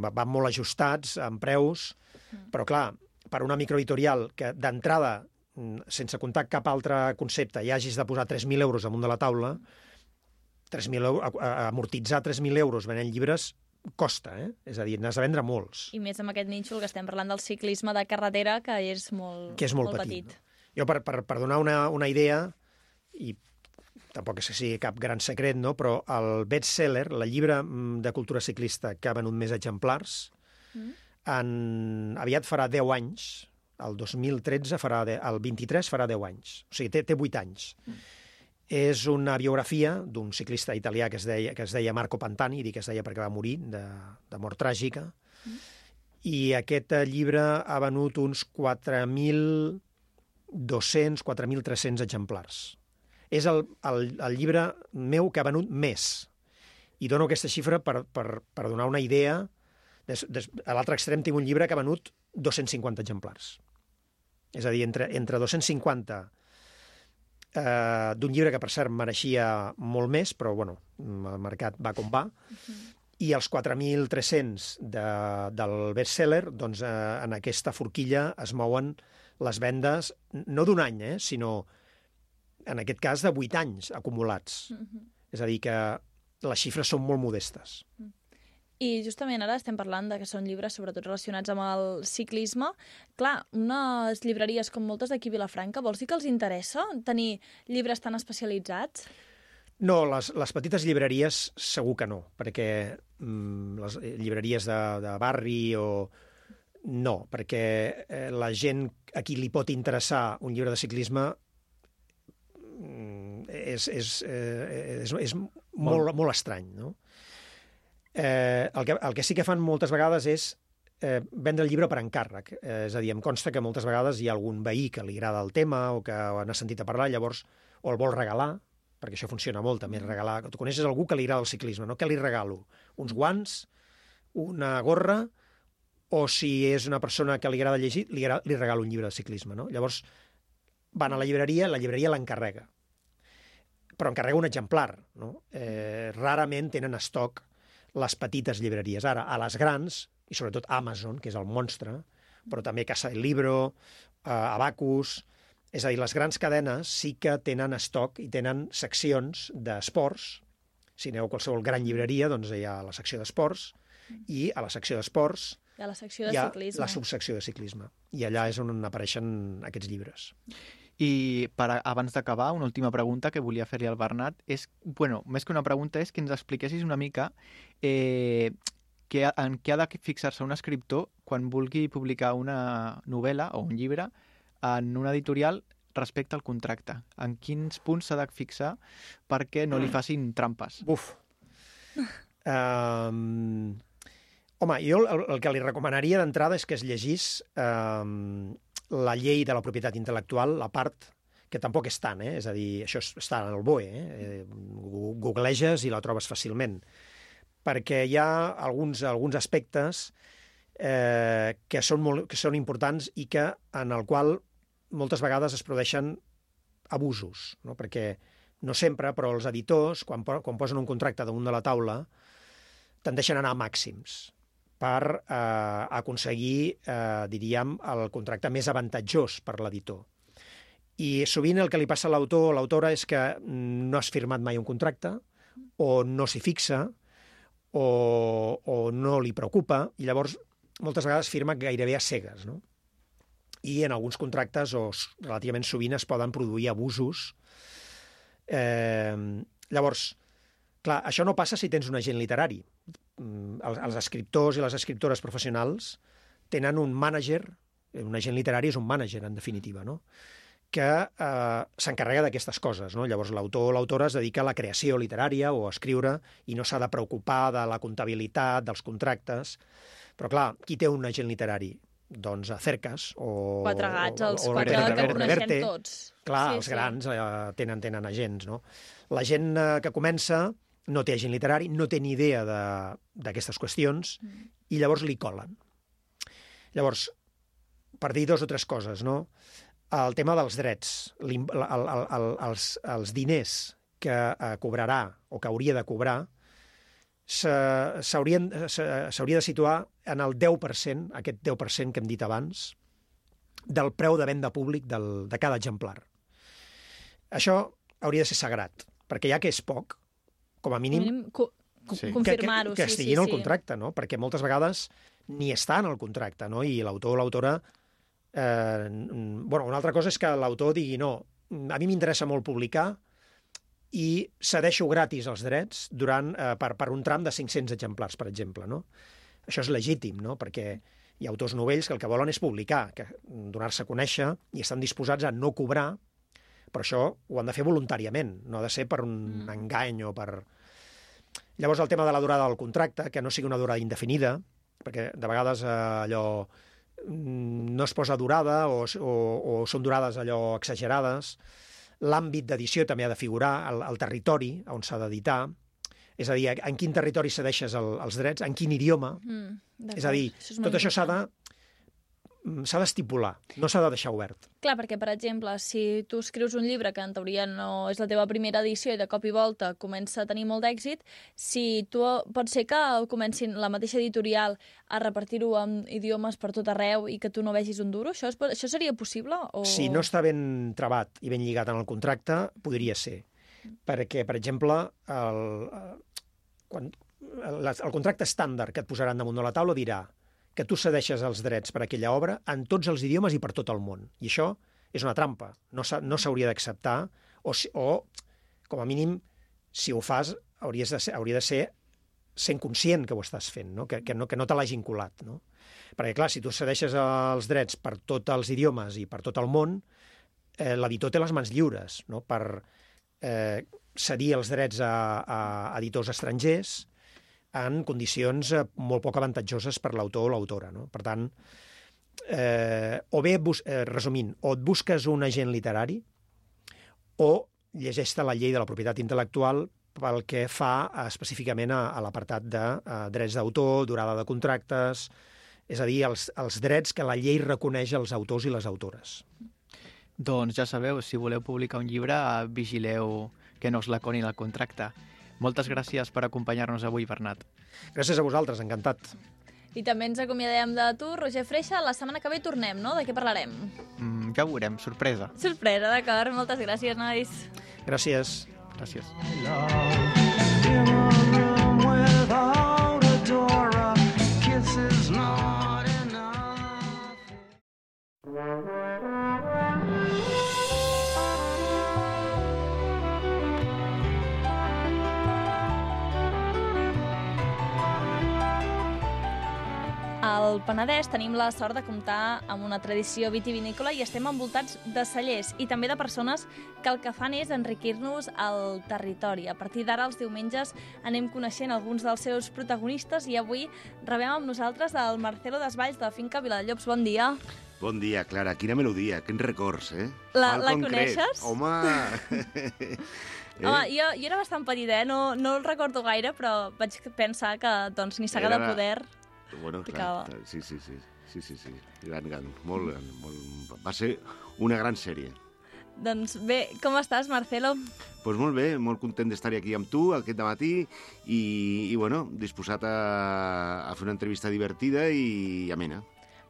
va- van molt ajustats en preus, Mm. però clar, per una microeditorial que d'entrada, sense comptar cap altre concepte, hi hagis de posar 3.000 euros damunt de la taula, 3.000 euros, a- a- amortitzar 3.000 euros venent llibres costa, eh? És a dir, n'has de vendre molts. I més amb aquest nínxol que estem parlant del ciclisme de carretera, que és molt, que és molt, petit. No? Jo, per, per, per donar una, una idea, i tampoc és que sigui cap gran secret, no? però el best-seller, el llibre mm, de cultura ciclista que ha venut més exemplars, Mm. en, aviat farà 10 anys, el 2013 farà, de, el 23 farà 10 anys, o sigui, té, té 8 anys. Mm. És una biografia d'un ciclista italià que es, deia, que es deia Marco Pantani, dic que es deia perquè va morir de, de mort tràgica, Mm. i aquest eh, llibre ha venut uns 4.200, 4.300 exemplars. És el, el, el llibre meu que ha venut més. I dono aquesta xifra per, per, per donar una idea. Des, des, a l'altre extrem tinc un llibre que ha venut 250 exemplars. És a dir, entre, entre 250 eh, d'un llibre que, per cert, mereixia molt més, però, bueno, el mercat va com va, i els 4.300 de, del bestseller, doncs eh, en aquesta forquilla es mouen les vendes, no d'un any, eh, sinó, en aquest cas, de 8 anys acumulats. Mhm. És a dir, que les xifres són molt modestes. I justament ara estem parlant de que són llibres sobretot relacionats amb el ciclisme. Clar, unes llibreries com moltes d'aquí a Vilafranca, vols dir que els interessa tenir llibres tan especialitzats? No, les, les petites llibreries segur que no, perquè mm, les llibreries de, de barri o... No, perquè eh, la gent a qui li pot interessar un llibre de ciclisme mm, és, és, eh, és, és molt, molt estrany, no? Eh, el, que, el que sí que fan moltes vegades és eh, vendre el llibre per encàrrec. Eh, és a dir, em consta que moltes vegades hi ha algun veí que li agrada el tema o que n'ha sentit a parlar, llavors o el vol regalar, perquè això funciona molt també, regalar... Tu coneixes algú que li agrada el ciclisme, no? Què li regalo? Uns guants? Una gorra? O si és una persona que li agrada llegir, li, agra- li regalo un llibre de ciclisme, no? Llavors van a la llibreria, la llibreria l'encarrega. Però encarrega un exemplar, no? Eh, rarament tenen estoc les petites llibreries. Ara, a les grans, i sobretot Amazon, que és el monstre, però també Casa del Libro, eh, Abacus, És a dir, les grans cadenes sí que tenen estoc i tenen seccions d'esports. Si aneu a qualsevol gran llibreria, doncs hi ha la secció d'esports i a la secció d'esports Hi ha la secció de hi ha ciclisme. la subsecció de ciclisme. I allà és on apareixen aquests llibres. I per, abans d'acabar, una última pregunta que volia fer-li al Bernat és, bueno, més que una pregunta és que ens expliquessis una mica eh, que, en què ha de fixar-se un escriptor quan vulgui publicar una novel·la o un llibre en una editorial respecte al contracte. En quins punts s'ha de fixar perquè no li facin trampes? Buf. (laughs) Um, home, jo el, el que li recomanaria d'entrada és que es llegís um, la llei de la propietat intel·lectual, la part que tampoc és tant, eh? és a dir, això està en el BOE, eh? eh? googleges i la trobes fàcilment, perquè hi ha alguns, alguns aspectes eh, que, són molt, que són importants i que en el qual moltes vegades es produeixen abusos, no? perquè no sempre, però els editors, quan, quan posen un contracte damunt de la taula, tendeixen a anar a màxims per eh, aconseguir, eh, diríem, el contracte més avantatjós per l'editor. I sovint el que li passa a l'autor o l'autora és que mm, no has firmat mai un contracte, o no s'hi fixa, o, o no li preocupa, i llavors moltes vegades firma gairebé a cegues, no? I en alguns contractes, o relativament sovint, es poden produir abusos. Eh, llavors, clar, això no passa si tens un agent literari. Mm, Els, els escriptors i les escriptores professionals tenen un mànager, un agent literari és un mànager, en definitiva, no? que eh, s'encarrega d'aquestes coses. No? Llavors, l'autor o l'autora es dedica a la creació literària o a escriure i no s'ha de preocupar de la comptabilitat, dels contractes. Però, clar, qui té un agent literari? Doncs a Cercas o... Quatre gats, els o, o quatre Reverte, que coneixem Reverte. tots. Clar, Sí, els sí. grans eh, tenen, tenen agents, no? La gent eh, que comença no té agent literari, no té ni idea de- d'aquestes qüestions Mm. i llavors li colen. Llavors, per dir dos o tres coses, no? El tema dels drets, l'im- el, el, el, el, els, els diners que eh, cobrarà o que hauria de cobrar se- s'haurien- se- s'hauria de situar en el 10%, aquest 10% que hem dit abans, del preu de venda públic del, de cada exemplar. Això hauria de ser sagrat, perquè ja que és poc, com a mínim, Mínim co Sí. que, que, confirmar-ho, que sí, estigui sí, en el sí. contracte, no? perquè moltes vegades ni està en el contracte, no? i l'autor o l'autora... Eh, bueno, una altra cosa és que l'autor digui no, a mi m'interessa molt publicar i cedeixo gratis els drets durant, eh, per, per un tram de 500 exemplars, per exemple. No? Això és legítim, no? perquè hi ha autors novells que el que volen és publicar, que donar-se a conèixer i estan disposats a no cobrar, però això ho han de fer voluntàriament, no ha de ser per un Mm. engany o per... Llavors el tema de la durada del contracte, que no sigui una durada indefinida, perquè de vegades eh, allò mm, no es posa durada o, o, o són durades allò exagerades. L'àmbit d'edició també ha de figurar, el, el territori on s'ha d'editar, és a dir, en quin territori cedeixes el, els drets, en quin idioma. Mm, És a dir, això és tot això s'ha de s'ha d'estipular, no s'ha de deixar obert. Clar, perquè, per exemple, si tu escrius un llibre que en teoria no és la teva primera edició i de cop i volta comença a tenir molt d'èxit, si tu pot ser que comencin la mateixa editorial a repartir-ho en idiomes per tot arreu i que tu no vegis un duro, això, pot- això seria possible? O... Si no està ben trebat i ben lligat en el contracte, podria ser. Perquè, per exemple, el, quan, el, el contracte estàndard que et posaran damunt de la taula dirà que tu cedeixes els drets per a aquella obra en tots els idiomes i per tot el món. I això és una trampa. No s'ha- no s'hauria d'acceptar o, o, com a mínim, si ho fas, hauries de ser, hauria de ser sent conscient que ho estàs fent, no? Que, que no, que no te l'hagin colat. No? Perquè, clar, si tu cedeixes els drets per tots els idiomes i per tot el món, eh, l'editor té les mans lliures no? per eh, cedir els drets a, a editors estrangers en condicions eh, molt poc avantatjoses per l'autor o l'autora. No? Per tant, eh, o bé, bus eh, resumint, o et busques un agent literari o llegeix-te la llei de la propietat intel·lectual pel que fa eh, específicament a, a l'apartat de eh, drets d'autor, durada de contractes, és a dir, els, els drets que la llei reconeix als autors i les autores. Doncs ja sabeu, si voleu publicar un llibre, vigileu que no us l'aconin el contracte. Moltes gràcies per acompanyar-nos avui, Bernat. Gràcies a vosaltres, encantat. I també ens acomiadem de tu, Roger Freixa. La setmana que ve tornem, no? De què parlarem? Mm, ja ho veurem, sorpresa. Sorpresa, d'acord. Moltes gràcies, nois. Gràcies. Gràcies. In Al Penedès tenim la sort de comptar amb una tradició vitivinícola i estem envoltats de cellers i també de persones que el que fan és enriquir-nos al territori. A partir d'ara, els diumenges, anem coneixent alguns dels seus protagonistes i avui rebem amb nosaltres el Marcelo Desvalls de Finca Viladellops. Bon dia. Bon dia, Clara. Quina melodia, quins records, eh? La- la coneixes? Home! (laughs) (laughs) eh? Home, jo, jo era bastant petita, eh? no, no el recordo gaire, però vaig pensar que doncs, ni saga Era de la- poder... Bueno, Picava. clar, sí, sí, sí. Sí, sí, sí. Gran, gran. Molt gran. Molt... Va ser una gran sèrie. Doncs bé, com estàs, Marcelo? Doncs pues molt bé, molt content d'estar aquí amb tu aquest matí i, i bueno, disposat a, a fer una entrevista divertida i amena.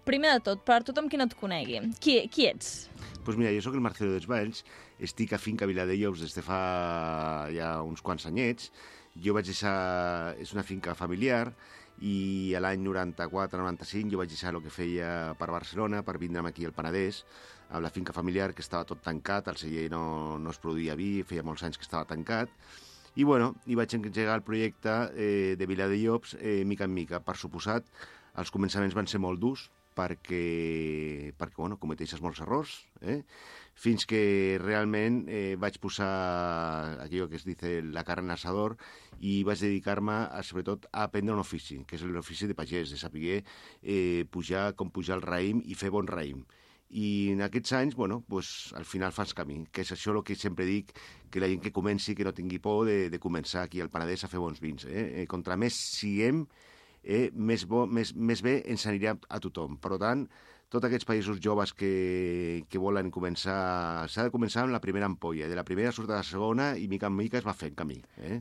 Primer de tot, per tothom qui no et conegui, qui, qui ets? Doncs pues mira, jo sóc el Marcelo Desvalls, estic a Finca Viladellops des de fa ja uns quants anyets. Jo vaig deixar... És una finca familiar i a l'any 94-95 jo vaig deixar el que feia per Barcelona per vindre'm aquí al Penedès amb la finca familiar que estava tot tancat, el celler no, no es produïa vi, feia molts anys que estava tancat i bueno, i vaig engegar el projecte eh, de Viladellops eh, mica en mica. Per suposat, els començaments van ser molt durs perquè, perquè bueno, cometeixes molts errors, eh? Fins que realment eh, vaig posar allò que es dice la carn en asador i vaig dedicar-me a, sobretot a aprendre un ofici, que és l'ofici de pagès, de saber eh, pujar, com pujar el raïm i fer bon raïm. I en aquests anys, bueno, pues, al final fas camí, que és això el que sempre dic, que la gent que comenci, que no tingui por de, de començar aquí al Penedès a fer bons vins. Eh? Eh, contra més siguem, eh, més, bo, més, més bé ens anirà a tothom. Per tant, tots aquests països joves que, que volen començar... S'ha de començar amb la primera ampolla. De la primera surt a la segona i mica en mica es va fent camí. Eh?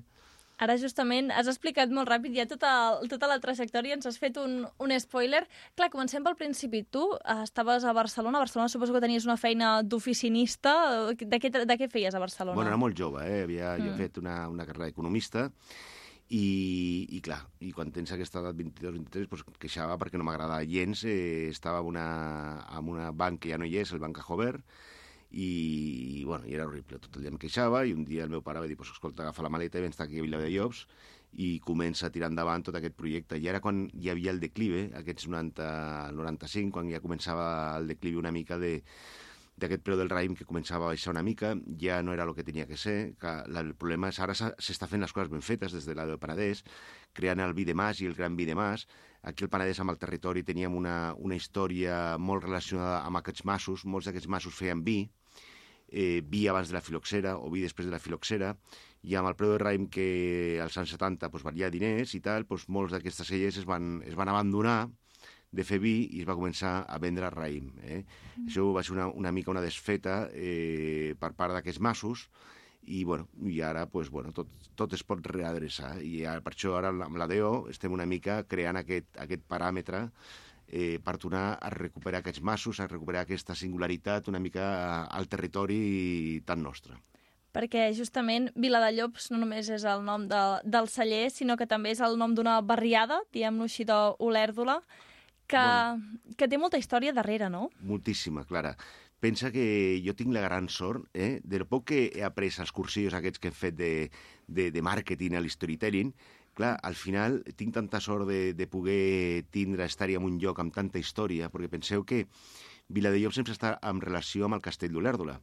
Ara justament has explicat molt ràpid ja tota, tota la trajectòria, ens has fet un, un spoiler. Clar, comencem pel principi. Tu eh, estaves a Barcelona, a Barcelona suposo que tenies una feina d'oficinista. De, què, de què feies a Barcelona? Bueno, era molt jove, eh? Havia, mm. Jo he fet una, una carrera d'economista i, i clar, i quan tens aquesta edat 22-23, pues, queixava perquè no m'agradava gens. Eh, estava en una, en una banc que ja no hi és, el Banc Jover, i, bueno, i era horrible. Tot el dia em queixava i un dia el meu pare va dir, pues, escolta, agafa la maleta i vens aquí a Viladellops i comença a tirar endavant tot aquest projecte. I ara quan hi havia el declive, aquests 90, el 95, quan ja començava el declive una mica de, d'aquest preu del raïm que començava a baixar una mica, ja no era el que tenia que ser, que la, el problema és ara s'està fent les coses ben fetes des de la del Penedès, creant el vi de Mas i el Gran Vi de Mas. Aquí al Penedès, amb el territori, teníem una, una història molt relacionada amb aquests massos, molts d'aquests massos feien vi, eh, vi abans de la filoxera o vi després de la filoxera, i amb el preu del raïm que als anys 70 doncs, valia diners i tal, doncs, molts d'aquestes cellers es van, es van abandonar de fer vi i es va començar a vendre raïm. Eh? Mm. Això va ser una, una mica una desfeta eh, per part d'aquests massos i, bueno, i ara pues, bueno, tot, tot es pot readreçar i ara, per això ara amb la DO estem una mica creant aquest, aquest paràmetre eh, per tornar a recuperar aquests massos, a recuperar aquesta singularitat una mica al territori tan nostre. Perquè justament Viladellops no només és el nom de, del celler, sinó que també és el nom d'una barriada, diguem-ho així, d'Olèrdola, que, Bueno. que té molta història darrere, no? Moltíssima, Clara. Pensa que jo tinc la gran sort, eh, del poc que he après als cursillos aquests que he fet de, de, de màrqueting, a l'storytelling, clar, al final tinc tanta sort de, de poder tindre, estar en un lloc amb tanta història, perquè penseu que Viladellops sempre està en relació amb el castell d'Olèrdola.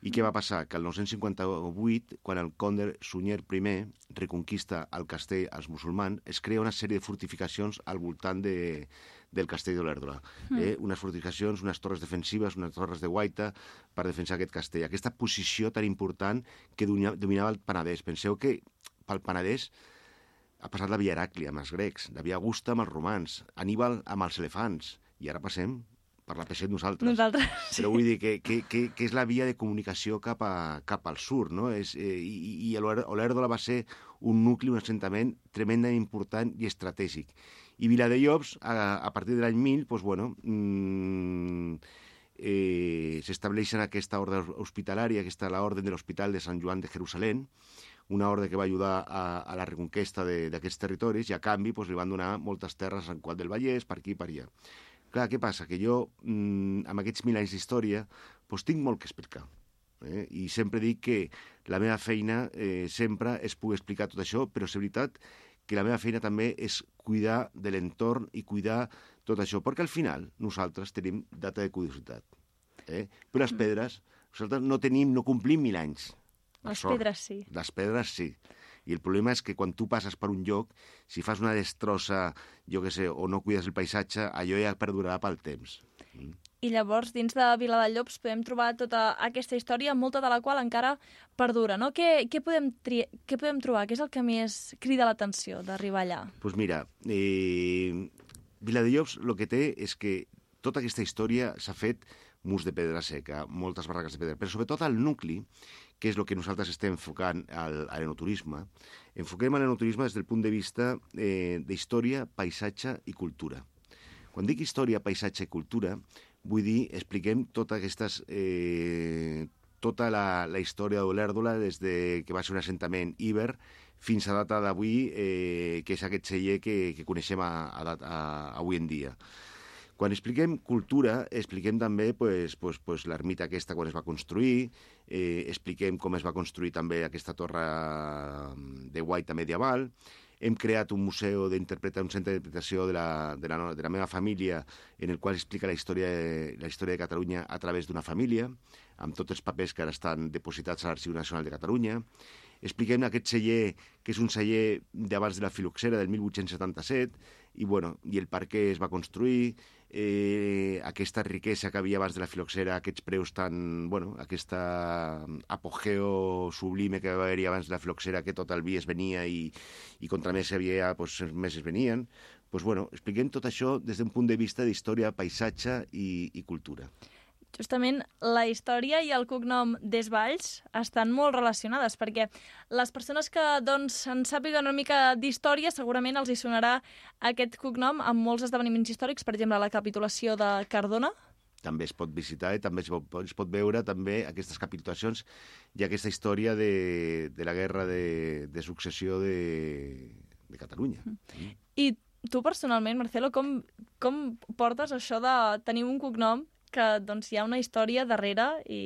I què va passar? Que el 958, quan el conde Sunyer I reconquista el castell als musulmans, es crea una sèrie de fortificacions al voltant de, del castell d'Olèrdola. Eh? Unes fortificacions, unes torres defensives, unes torres de guaita per defensar aquest castell. Aquesta posició tan important que dominava, el Penedès. Penseu que pel Penedès ha passat la Via Heràclia amb els grecs, la Via Augusta amb els romans, Aníbal amb els elefants, i ara passem per la Peixet nosaltres. Nosaltres... Però vull dir que, que, que, que és la via de comunicació cap, a, cap al sud, no? És, eh, I i Olèrdola va ser un nucli, un assentament tremendament important i estratègic. I Viladejobs, a, a partir de l'any 1000, doncs, bueno, mm, eh, s'estableixen aquesta ordre hospitalària, aquesta l'Ordre de l'Hospital de Sant Joan de Jerusalem, una ordre que va ajudar a, a la reconquesta d'aquests territoris i a canvi doncs, li van donar moltes terres a Sant Quat del Vallès, per aquí i per allà. Clar, què passa? Que jo, mm, amb aquests mil anys d'història, doncs, tinc molt que explicar. Eh? I sempre dic que la meva feina eh, sempre és poder explicar tot això, però és veritat que la meva feina també és cuidar de l'entorn i cuidar tot això, perquè al final nosaltres tenim data de curiositat. Eh? Però les pedres, nosaltres no tenim, no complim mil anys. Les sort. pedres sí. Les pedres sí. I el problema és que quan tu passes per un lloc, si fas una destrossa, jo que sé, o no cuides el paisatge, allò ja perdurarà pel temps. I llavors, dins de Viladallops, podem trobar tota aquesta història, molta de la qual encara perdura, no? Què, què, podem, què podem trobar? Què és el que més crida l'atenció d'arribar allà? Doncs pues mira, eh, Viladejobs el que té és que tota aquesta història s'ha fet murs de pedra seca, moltes barraques de pedra, però sobretot al nucli, que és el que nosaltres estem enfocant al, a l'enoturisme, enfoquem l'enoturisme des del punt de vista eh, d'història, paisatge i cultura. Quan dic història, paisatge i cultura, vull dir, expliquem totes aquestes... Eh, tota la, la història d'Olèrdola des de que va ser un assentament íber fins a data d'avui, eh, que és aquest celler que, que coneixem a, a, a, avui en dia. Quan expliquem cultura, expliquem també pues, pues, pues, l'ermita aquesta quan es va construir, eh, expliquem com es va construir també aquesta torre de guaita medieval, hem creat un museu d'interpretació, un centre d'interpretació de, la, de, la, de la meva família en el qual explica la història, de- la història de Catalunya a través d'una família, amb tots els papers que ara estan depositats a l'Arxiu Nacional de Catalunya. Expliquem aquest celler, que és un celler d'abans de la filoxera, del 1877, i, bueno, i el què es va construir, eh, aquesta riquesa que havia abans de la filoxera, aquests preus tan... Bueno, aquesta apogeo sublime que va haver-hi abans de la filoxera, que tot el vi es venia i, i contra més havia, pues, més es venien. Pues, bueno, expliquem tot això des d'un punt de vista d'història, paisatge i, i cultura. Justament la història i el cognom Desvalls estan molt relacionades, perquè les persones que doncs, en sàpiguen una mica d'història segurament els hi sonarà aquest cognom amb molts esdeveniments històrics, per exemple, la capitulació de Cardona, també es pot visitar i també es pot, es pot veure també aquestes capitulacions i aquesta història de, de la guerra de, de successió de, de Catalunya. I tu personalment, Marcelo, com, com portes això de tenir un cognom que doncs, hi ha una història darrere i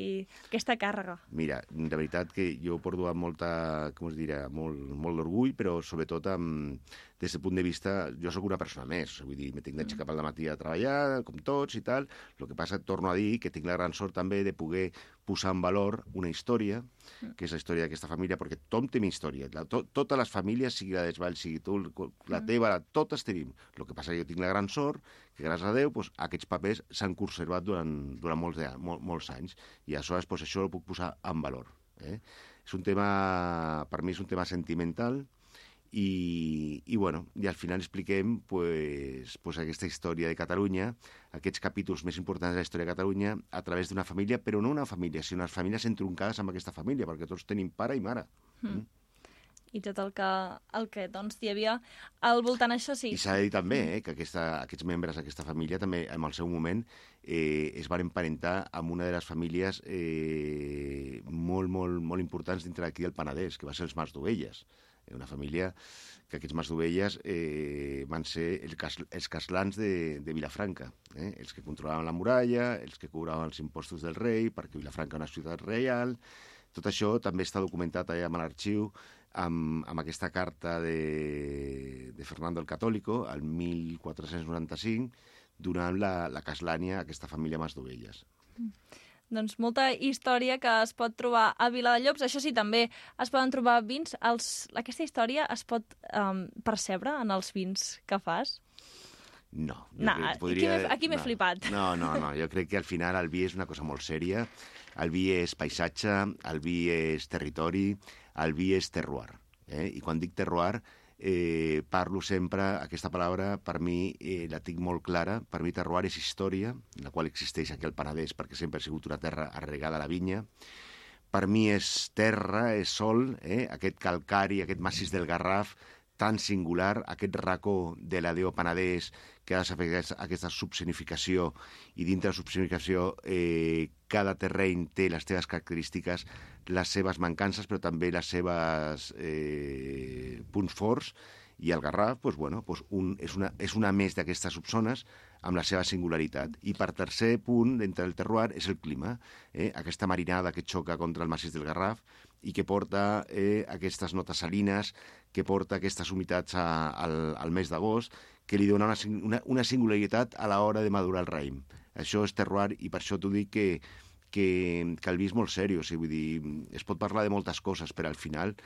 aquesta càrrega? Mira, de veritat que jo porto amb molta, com es dirà, molt, molt d'orgull, però sobretot amb, des del punt de vista... Jo sóc una persona més, vull dir, me tinc d'aixecar pel matí a treballar, com tots i tal. El que passa, torno a dir, que tinc la gran sort també de poder posar en valor una història, que és la història d'aquesta família, perquè tothom té una història. La, to, totes les famílies, sigui la d'Esvall, sigui tu, la teva, la, totes tenim. El que passa que jo tinc la gran sort que, gràcies a Déu, doncs, aquests papers s'han conservat durant, durant molts, de, mol, molts anys. I aleshores doncs, això ho puc posar en valor. Eh? És un tema, per mi és un tema sentimental, i, i, bueno, i al final expliquem pues, pues aquesta història de Catalunya, aquests capítols més importants de la història de Catalunya, a través d'una família, però no una família, sinó unes famílies entroncades amb aquesta família, perquè tots tenim pare i mare. Mm. I tot el que, el que doncs, hi havia al voltant això sí. I s'ha de dir també eh, que aquesta, aquests membres d'aquesta família també, en el seu moment, eh, es van emparentar amb una de les famílies eh, molt, molt, molt importants dintre d'aquí del Penedès, que va ser els Mas d'Ovelles. Eh, una família que aquests Mas d'Ovelles eh, van ser el cas, els caslans de, de Vilafranca, eh? els que controlaven la muralla, els que cobraven els impostos del rei, perquè Vilafranca és una ciutat reial, tot això també està documentat allà amb l'arxiu, amb, amb aquesta carta de, de Fernando el Catòlico, al 1495, donant la, la caslània a aquesta família Masdovelles. Doncs molta història que es pot trobar a Viladallops. Això sí, també es poden trobar vins. Els... Aquesta història es pot um, percebre en els vins que fas? No. jo No, crec aquí m'he- aquí m'he no. flipat. No, no, no, jo crec que al final el vi és una cosa molt sèria. El vi és paisatge, el vi és territori, el vi és terroir. Eh? I quan dic terroir, eh, parlo sempre, aquesta paraula per mi eh, la tinc molt clara, per mi terroir és història, la qual existeix aquí al Penedès perquè sempre ha sigut una terra arregada a la vinya, per mi és terra, és sol, eh? aquest calcari, aquest massís del Garraf, tan singular, aquest racó de la Déu Penedès, que ha de fer aquesta, subsonificació, i dintre la subsonificació eh, cada terreny té les seves característiques, les seves mancances, però també les seves eh, punts forts, i el Garraf, doncs, bueno, doncs un, és, una, és una més d'aquestes subzones amb la seva singularitat. I per tercer punt, d'entre el terroir, és el clima. Eh? Aquesta marinada que xoca contra el massís del Garraf i que porta eh, aquestes notes salines, que porta aquestes humitats a, al, al mes d'agost, que li dona una, una, una singularitat a l'hora de madurar el raïm. Això és terroir i per això t'ho dic que, que, que el vi és molt seriós. O sigui, vull dir, es pot parlar de moltes coses, però al final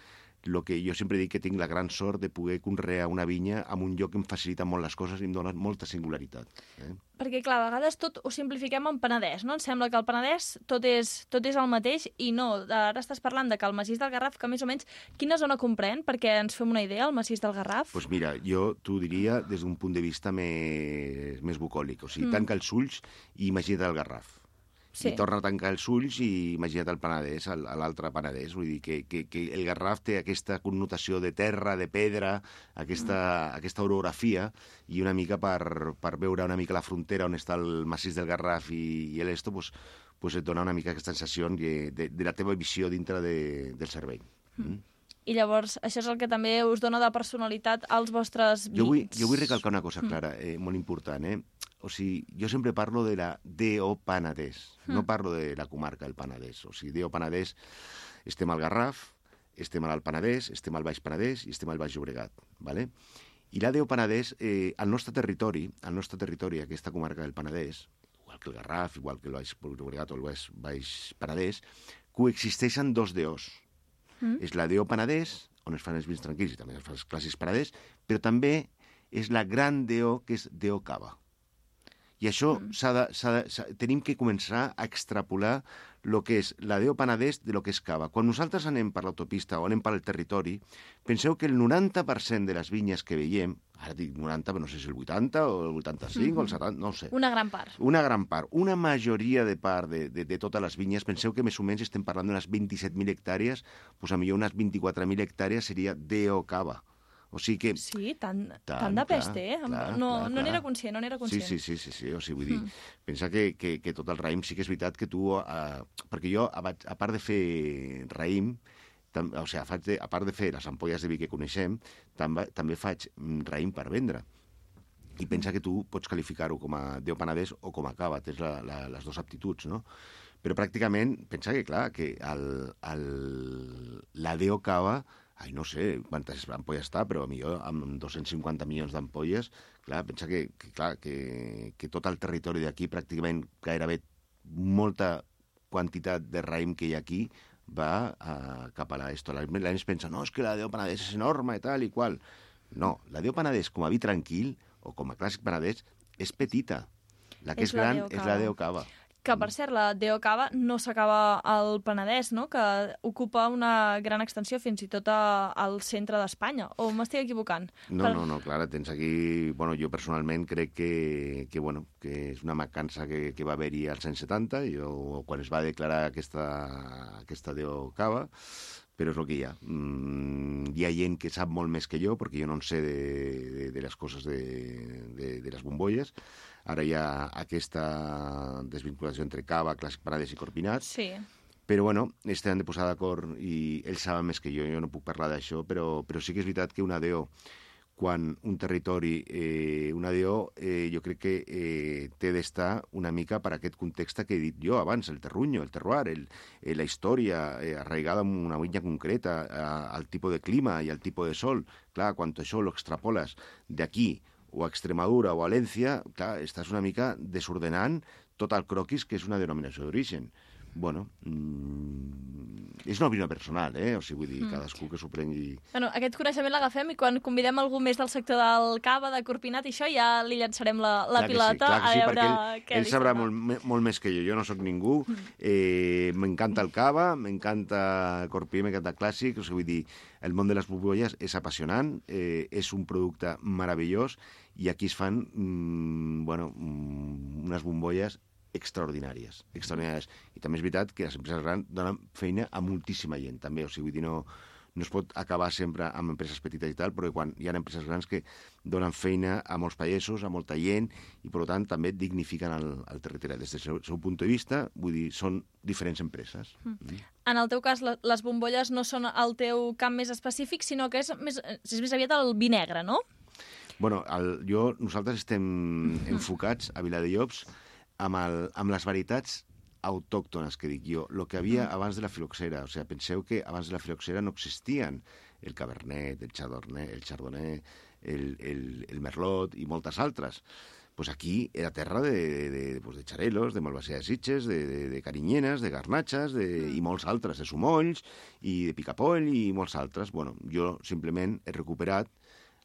lo que jo sempre dic que tinc la gran sort de poder conrear una vinya en un lloc que em facilita molt les coses i em dona molta singularitat. Eh? Perquè, clar, a vegades tot ho simplifiquem en Penedès, no? Ens sembla que el Penedès tot és, tot és el mateix i no. Ara estàs parlant de que el massís del Garraf, que més o menys, quina zona comprèn? Perquè ens fem una idea, el massís del Garraf. pues mira, jo t'ho diria des d'un punt de vista més, més bucòlic. O sigui, mm. tanca els ulls i imagina't el Garraf. Sí. I torna a tancar els ulls i imagina't el Penedès, l'altre Penedès. Vull dir que, que, que el Garraf té aquesta connotació de terra, de pedra, aquesta, mm. aquesta orografia, i una mica per, per veure una mica la frontera on està el massís del Garraf i, i l'Esto, pues, pues et dona una mica aquesta sensació de, de, de la teva visió dintre de, del cervell. Mm. I llavors, això és el que també us dona de personalitat als vostres vins. Jo vull, jo vull recalcar una cosa clara, eh, molt important. Eh? O sigui, jo sempre parlo de la DO Penedès, no parlo de la comarca del Penedès. O sigui, DO Penedès, estem al Garraf, estem al Penedès, estem al Baix Penedès i estem al Baix Llobregat. ¿vale? I la DO Penedès, eh, al nostre territori, al nostre territori, aquesta comarca del Penedès, igual que el Garraf, igual que el Baix Llobregat o el Baix, Baix Penedès, coexisteixen dos DOs. Mm. És la DO Penedès, on es fan els vins tranquils i també es fan els clàssics Penedès, però també és la gran DO, que és DO Cava. I això mm. s'ha de, de, tenim que començar a extrapolar el que és la DO Penedès de lo que és Cava. Quan nosaltres anem per l'autopista o anem per el territori, penseu que el 90% de les vinyes que veiem, ara dic 90, però no sé si el 80 o el 85 mm -hmm. o el 70, no ho sé. Una gran part. Una gran part, una majoria de part de, de, de totes les vinyes, penseu que més o menys estem parlant d'unes 27.000 hectàrees, doncs millor unes 24.000 hectàrees seria DO Cava. O sigui que... Sí, tant, Tant, tant de clar, pes té. Em- clar, no clar, no n'era conscient, no n'era Sí, conscient. sí, sí, sí, sí. O sigui, vull dir, mm. pensa que, que, que tot el raïm sí que és veritat que tu... Eh, perquè jo, a, a part de fer raïm, tam, o sigui, faig de, a part de fer les ampolles de vi que coneixem, també, també faig mm, raïm per vendre. I pensa que tu pots qualificar-ho com a Déu Penedès o com a cava, tens la, la, les dues aptituds, no? Però pràcticament, pensa que, clar, que el, el, la Déu Cava, ai, no sé quantes ampolles està, però millor amb 250 milions d'ampolles, clar, pensa que, que, clar, que, que tot el territori d'aquí, pràcticament gairebé molta quantitat de raïm que hi ha aquí va uh, cap a l'est. La gent es pensa, no, és que la Déu Penedès és enorme i tal i qual. No, la Déu Penedès com a vi tranquil o com a clàssic penedès és petita. La que És és, la gran Déu és la Déu Cava. Que, per cert, la Deo Cava no s'acaba al Penedès, no? Que ocupa una gran extensió fins i tot a, al centre d'Espanya. O m'estic equivocant? No, Per- no, no, Clara, tens aquí... Bueno, jo personalment crec que, que, bueno, que és una mancança que, que va haver-hi als anys 70, jo, quan es va declarar aquesta, aquesta Déu Cava, però és el que hi ha. Mm, hi ha gent que sap molt més que jo, perquè jo no en sé de, de, de les coses de, de, de les bombolles. Ara hi ha aquesta desvinculació entre cava, clàssic Penedès i Corpinat, Sí. però bueno, estem de posar d'acord i ells saben més que jo, jo no puc parlar d'això, però, però sí que és veritat que una DO, quan un territori, eh, una DO, eh, jo crec que eh, té d'estar una mica per aquest context que he dit jo abans, el terruño, el terroir, el, eh, la història eh, arraigada en una vinya concreta, eh, al tipus de clima i al tipus de sol. Clar, quan això lo extrapoles d'aquí o a Extremadura o a València, clar, estàs una mica desordenant tot el croquis, que és una denominació d'origen. Bueno, mm, és una opinió personal, eh? O sigui, vull dir, cadascú que s'ho prengui... Bueno, aquest coneixement l'agafem i quan convidem algú més del sector del cava, de Corpinat i això, ja li llançarem la, la Clar pilota sí, clar a sí, veure perquè ell, què ell li sabrà molt, molt més que jo. Jo no sóc ningú. Eh, m'encanta el cava, m'encanta corpí, m'encanta el clàssic. O sigui, vull dir, el món de les bombolles és apassionant, eh, és un producte meravellós i aquí es fan mm, bueno, mm, unes bombolles extraordinàries, extraordinàries. I també és veritat que les empreses grans donen feina a moltíssima gent, també. O sigui, vull dir, no, no es pot acabar sempre amb empreses petites i tal, perquè quan hi ha empreses grans que donen feina a molts països, a molta gent, i per tant també dignifiquen el, el territori. Des del seu, seu punt de vista, vull dir, són diferents empreses. Mm. En el teu cas, les bombolles no són el teu camp més específic, sinó que és més, és més aviat el vi negre, no? Bueno, el, jo, nosaltres estem (laughs) enfocats a Viladejobs amb, el, amb les varietats autòctones, que dic jo, el que havia abans de la filoxera. O sigui, penseu que abans de la filoxera no existien el cabernet, el chardonnay, el, chardonnay, el, el, el merlot i moltes altres. Pues aquí era terra de, de, de, pues de xarelos, de malvasia de sitges, de, de, de carinyenes, de garnatxes de, i molts altres, de sumolls i de picapoll i molts altres. Bueno, jo simplement he recuperat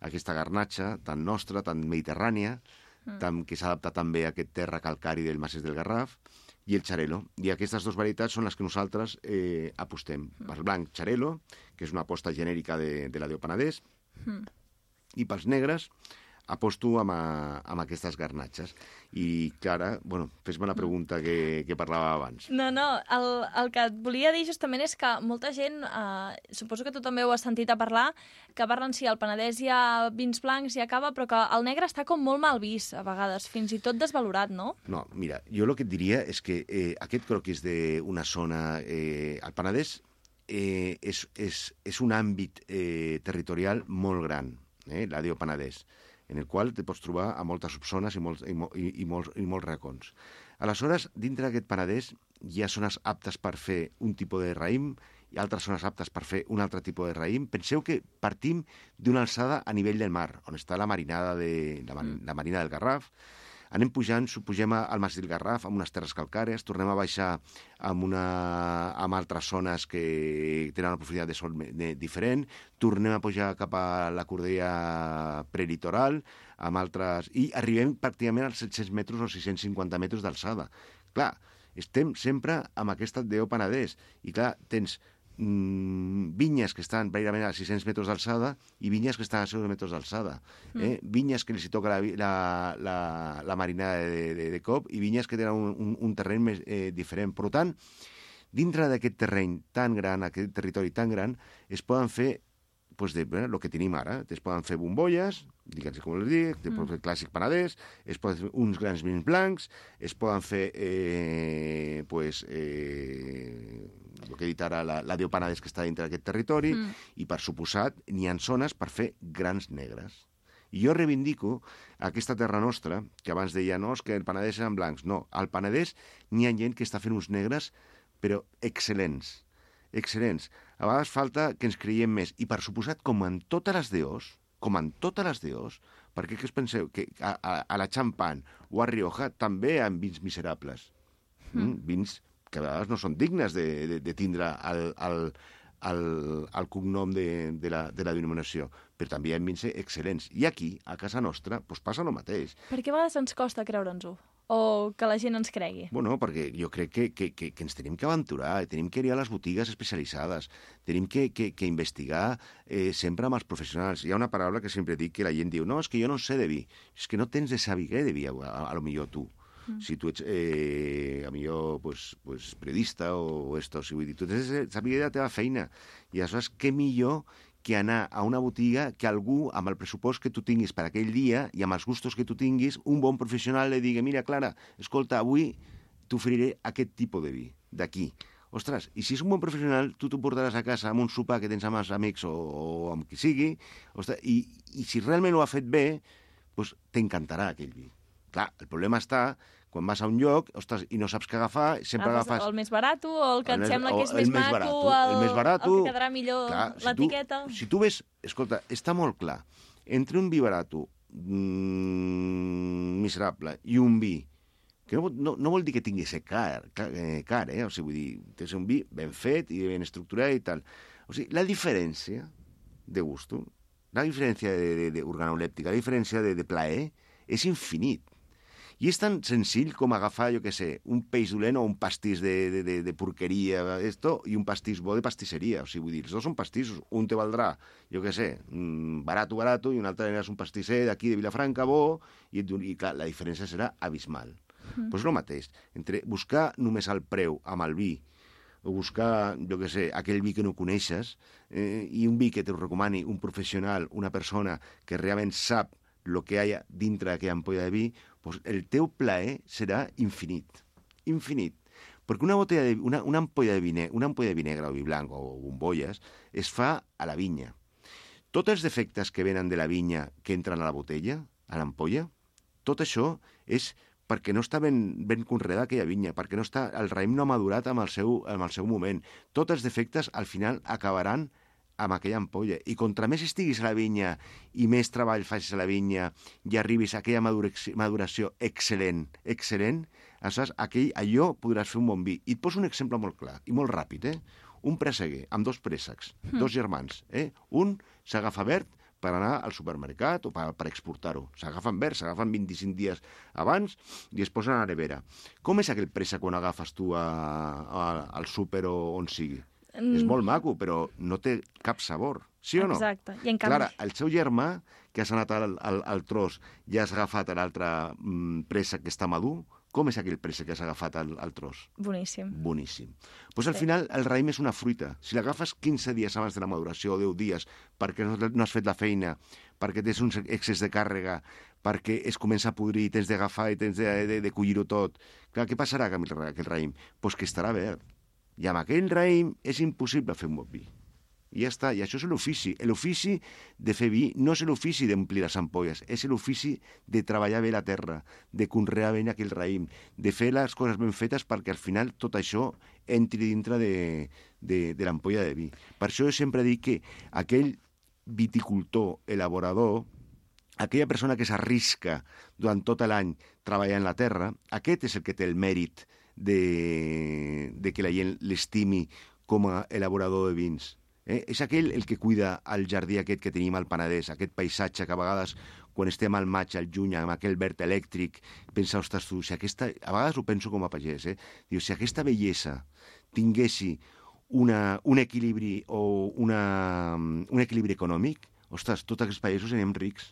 aquesta garnatxa tan nostra, tan mediterrània, mm. que s'adapta també a aquest terra calcari del Masses del Garraf, i el xarelo. I aquestes dues varietats són les que nosaltres eh, apostem. Pel blanc, xarelo, que és una aposta genèrica de, de la Déu Penedès, Mm. i pels negres aposto amb, a, amb aquestes garnatxes. I, Clara, bueno, fes-me la pregunta que, que parlava abans. No, no, el, el que et volia dir justament és que molta gent, eh, suposo que tu també ho has sentit a parlar, que parlen si al Penedès hi ha vins blancs i acaba, però que el negre està com molt mal vist a vegades, fins i tot desvalorat, no? No, mira, jo el que et diria és que eh, aquest croquis d'una zona... Eh, al Penedès eh, és, és, és un àmbit eh, territorial molt gran, eh, la Penedès, en el qual te pots trobar a moltes subzones i molts, i, i, i, molts, i molts racons. Aleshores, dintre d'aquest Penedès hi ha zones aptes per fer un tipus de raïm i altres zones aptes per fer un altre tipus de raïm. Penseu que partim d'una alçada a nivell del mar, on està la marinada de, la, mar, la marina del Garraf, anem pujant, su- pugem a- al Mas del Garraf, amb unes terres calcàries, tornem a baixar amb, una, amb altres zones que tenen una profunditat de sol diferent, tornem a pujar cap a la cordella prelitoral, amb altres... i arribem pràcticament als 700 metres o 650 metres d'alçada. Clar, estem sempre amb aquesta Déu Penedès, i clar, tens mm, vinyes que estan pràcticament a 600 metres d'alçada i vinyes que estan a 600 metres d'alçada. Eh? Vinyes que els toca la, la, la, la marinada de, de, de cop i vinyes que tenen un, un, un terreny més eh, diferent. Per tant, dintre d'aquest terreny tan gran, aquest territori tan gran, es poden fer pues de bueno, lo que tenim ara. Es poden fer bombolles, digue'ns com els dic, es poden fer clàssic penedès, es poden fer uns grans vins blancs, es poden fer, eh, pues, eh, el que he dit ara, la, la Déu Penedès que està dintre d'aquest territori, Mm. i per suposat n'hi ha zones per fer grans negres. I jo reivindico aquesta terra nostra, que abans deia, no, és que el Penedès eren blancs. No, al Penedès n'hi ha gent que està fent uns negres, però excel·lents. Excel·lents. A vegades falta que ens creiem més. I per suposat, com en totes les deos, com en totes les deos, perquè què us penseu? Que a, a, a la Champagne o a Rioja també hi ha vins miserables. Mm. Vins que a vegades no són dignes de, de, de tindre el, el, el, el cognom de, de, la, de la denominació, però també hi ha vins excel·lents. I aquí, a casa nostra, doncs passa el mateix. Per què a vegades ens costa creure'ns-ho? O que la gent ens cregui? Bueno, perquè jo crec que, que, que, que ens tenim que aventurar, tenim que ir a les botigues especialitzades, tenim que, que, que investigar eh, sempre amb els professionals. Hi ha una paraula que sempre dic que la gent diu no, és que jo no sé de vi. És que no tens de saber de vi, a, a, a lo millor tu. Mm. Si tu ets, eh, a millor, pues, pues, periodista o, o esto, si vull dir, tu tens de saber de la teva feina. I aleshores, què millor que anar a una botiga que algú, amb el pressupost que tu tinguis per aquell dia i amb els gustos que tu tinguis, un bon professional li digui, mira, Clara, escolta, avui t'oferiré aquest tipus de vi, d'aquí. Ostres, i si és un bon professional, tu t'ho portaràs a casa amb un sopar que tens amb els amics o, o amb qui sigui, ostres, i, i si realment ho ha fet bé, doncs t'encantarà aquell vi. Clar, el problema està quan vas a un lloc, ostres, i no saps què agafar, sempre Agafes agafes... el més barat o el que El et sembla que és el més, maco, barato, el, el més barato. el que quedarà millor Clar, si tu- l'etiqueta. Si tu ves, escolta, està molt clar, entre un vi barato mm, miserable i un vi que no, no, no vol dir que tingui ser car, car, eh, car eh? o sigui, vull dir, té un vi ben fet i ben estructurat i tal. O sigui, la diferència de gusto, la diferència de, de, de organolèptica, la diferència de, de plaer, és infinit. I és tan senzill com agafar, jo què sé, un peix dolent o un pastís de, de, de, de porqueria, esto, i un pastís bo de pastisseria. O sigui, vull dir, els dos són pastissos. Un te valdrà, jo què sé, mm, barato, barato, i un altre és un pastisser d'aquí de Vilafranca bo, i, i clar, la diferència serà abismal. Doncs pues el mateix, entre buscar només el preu amb el vi, o buscar, jo què sé, aquell vi que no coneixes, eh, i un vi que t'ho recomani un professional, una persona que realment sap el que hi ha dintre d'aquella ampolla de vi, doncs el teu plaer serà infinit. Infinit. Perquè una, botella de, una, una ampolla de vi, ne- una ampolla de vi negre o vi blanc o bombolles es fa a la vinya. Tots els defectes que venen de la vinya que entren a la botella, a l'ampolla, tot això és perquè no està ben, ben conreada aquella vinya, perquè no està, el raïm no ha madurat amb el, seu, amb el seu moment. Tots els defectes al final acabaran amb aquella ampolla. I contra més estiguis a la vinya i més treball facis a la vinya i arribis a aquella maduració, excel·lent, excel·lent, aleshores aquell, allò podràs fer un bon vi. I et poso un exemple molt clar i molt ràpid, eh? Un presseguer amb dos préssecs, dos germans, eh? Un s'agafa verd per anar al supermercat o per, per exportar-ho. S'agafen verd, s'agafen 25 dies abans i es posen a la nevera. Com és aquell préssec quan agafes tu a, a, al súper o on sigui? Mm. És molt maco, però no té cap sabor. Sí o no? Exacte. I en canvi... Clara, el seu germà, que has anat al, al, al tros i has agafat l'altre mm, préssec que està madur, com és aquell préssec que has agafat al, al tros? Boníssim. Boníssim. Pues al Sí. final el raïm és una fruita. Si l'agafes 15 dies abans de la maduració o 10 dies perquè no, no has fet la feina, perquè tens un excés de càrrega, perquè es comença a podrir, tens d'agafar i tens de, de, de collir-ho tot. Clar, què passarà amb aquell raïm? Pues que estarà verd. I amb aquell raïm és impossible fer un bon vi. I ja està, i això és l'ofici. L'ofici de fer vi no és l'ofici d'omplir les ampolles, és l'ofici de treballar bé la terra, de conrear bé aquell raïm, de fer les coses ben fetes perquè al final tot això entri dintre de, de, de l'ampolla de vi. Per això jo sempre dic que aquell viticultor, elaborador, aquella persona que s'arrisca durant tot l'any treballant la terra, aquest és el que té el mèrit de, de que la gent l'estimi com a elaborador de vins. Eh? És aquell el que cuida el jardí aquest que tenim al Penedès, aquest paisatge que a vegades quan estem al maig, al juny, amb aquell verd elèctric, pensa, ostres, tu, si aquesta... A vegades ho penso com a pagès, eh? Diu, si aquesta bellesa tinguessi una, un equilibri o una, un equilibri econòmic, ostres, tots aquests països serem rics.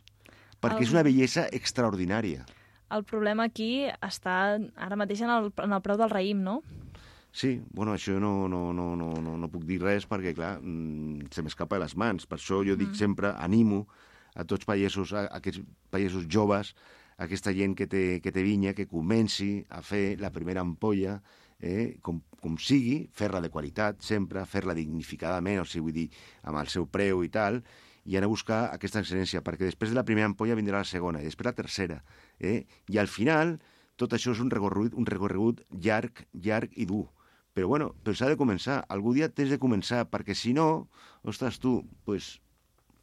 Perquè El- és una bellesa extraordinària. El problema aquí està ara mateix en el, en el preu del raïm, no? Sí, bueno, això no, no, no, no, no, no puc dir res perquè, clar, mm, se m'escapa de les mans. Per això jo dic sempre, animo a tots pagesos, a, a aquests pagesos joves, a aquesta gent que té, que té vinya, que comenci a fer la primera ampolla, eh, com, com sigui, fer-la de qualitat sempre, fer-la dignificadament, o sigui, vull dir, amb el seu preu i tal, i anar a buscar aquesta excel·lència, perquè després de la primera ampolla vindrà la segona, i després la tercera. Eh? I al final, tot això és un recorregut, un recorregut llarg, llarg i dur. Però bueno, però s'ha de començar. Algú dia tens de començar, perquè si no, ostres, tu, pues,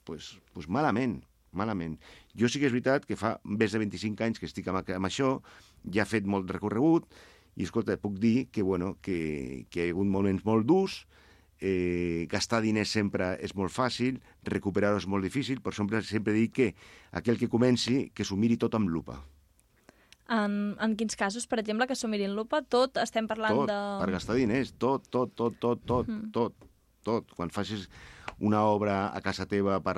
pues, pues malament, malament. Jo sí que és veritat que fa més de 25 anys que estic amb, amb això, ja he fet molt recorregut, i escolta, puc dir que, bueno, que, que hi ha hagut moments molt durs, eh, gastar diners sempre és molt fàcil, recuperar-ho és molt difícil, per sempre, sempre dic que aquell que comenci, que s'ho miri tot amb lupa. En, en quins casos, per exemple, que s'ho mirin lupa, tot estem parlant tot, de... per gastar diners, tot, tot, tot, tot, tot, Mhm. tot, tot. Quan facis una obra a casa teva per,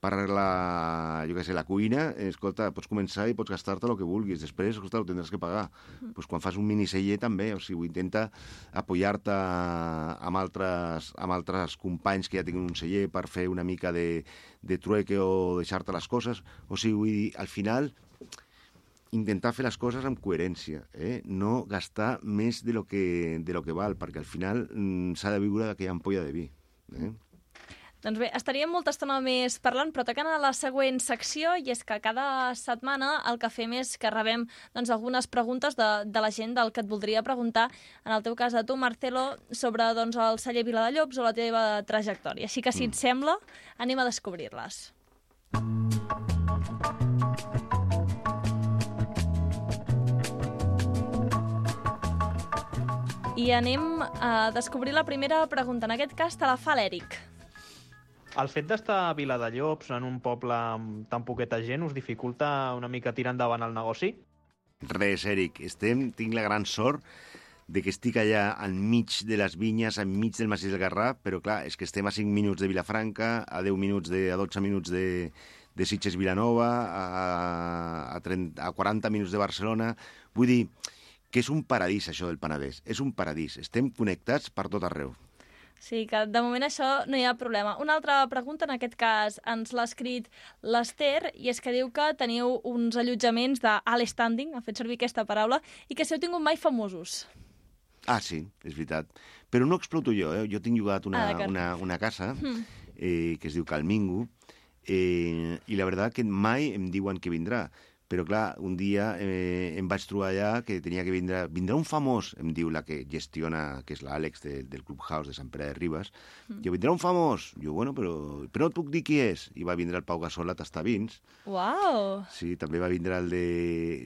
per arreglar, jo què sé, la cuina, eh, escolta, pots començar i pots gastar-te el que vulguis. Després, escolta, ho tindràs que pagar. Mhm. pues quan fas un miniceller també, o sigui, intenta apoyar-te amb altres, amb altres companys que ja tinguin un celler per fer una mica de, de trueque o deixar-te les coses. O sigui, vull dir, al final, intentar fer les coses amb coherència, eh? no gastar més de lo que, de lo que val, perquè al final mm, s'ha de viure d'aquella ampolla de vi. Eh? Doncs bé, estaríem molta estona més parlant, però tocant a la següent secció, i és que cada setmana el que fem és que rebem doncs, algunes preguntes de, de la gent del que et voldria preguntar, en el teu cas a tu, Marcelo, sobre doncs, el celler Viladallops o la teva trajectòria. Així que, si et sembla, anem a descobrir-les. I anem a descobrir la primera pregunta. En aquest cas te la fa l'Eric. El fet d'estar a Viladallops, en un poble amb tan poqueta gent, us dificulta una mica tirar endavant el negoci? Res, Eric, estem, tinc la gran sort de que estic allà enmig de les vinyes, enmig del massís del Garraf, però clar, és que estem a 5 minuts de Vilafranca, a 10 minuts de, a 12 minuts de, de Sitges Vilanova, a, a, 30, a 40 minuts de Barcelona. Vull dir que és un paradís, això del Penedès. És un paradís. Estem connectats per tot arreu. Sí, que de moment això no hi ha problema. Una altra pregunta, en aquest cas, ens l'ha escrit l'Ester, i és que diu que teniu uns allotjaments d'alt standing, ha fet servir aquesta paraula, i que si heu tingut mai famosos. Ah, sí, és veritat. Però no exploto jo, eh? Jo tinc llogat una, Ah, una, una casa Mm. eh, que es diu Calmingo, eh, i la veritat que mai em diuen que vindrà. Però, clar, un dia eh, em vaig trobar allà que tenia que vindre... Vindrà un famós, em diu la que gestiona, que és l'Àlex de, del Clubhouse de Sant Pere de Ribes. Mm. Jo, vindrà un famós. Jo, bueno, però, però no et puc dir qui és. I va vindre el Pau Gasol a tastar vins. Uau! Sí, també va vindre el de...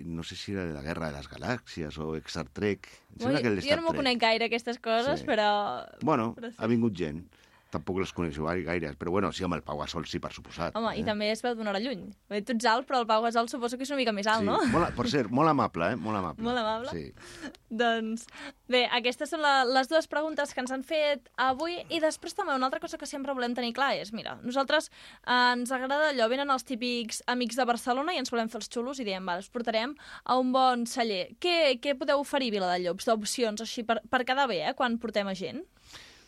No sé si era de la Guerra de les Galàxies o Star Trek. Em sembla que el jo no m'ho conec gaire, aquestes coses, Sí. però... Bueno, Però sí. ha vingut gent. Tampoc les coneixo gaire, però bueno, sí, amb el Pau Gasol sí, per suposat. Home, eh? i també es veu d'una hora lluny. Bé, Tu ets alt, però el Pau Gasol suposo que és una mica més alt, sí. no? (laughs) Molt, per cert, molt amable, eh? Molt amable. Molt amable? Sí. (laughs) Doncs bé, aquestes són la, les dues preguntes que ens han fet avui i després també una altra cosa que sempre volem tenir clar és, mira, nosaltres eh, ens agrada allò, venen els típics amics de Barcelona i ens volem fer els xulos i diem, vale, us portarem a un bon celler. Què, què podeu oferir, Viladallops, d'opcions així per, per quedar bé, eh, quan portem a gent?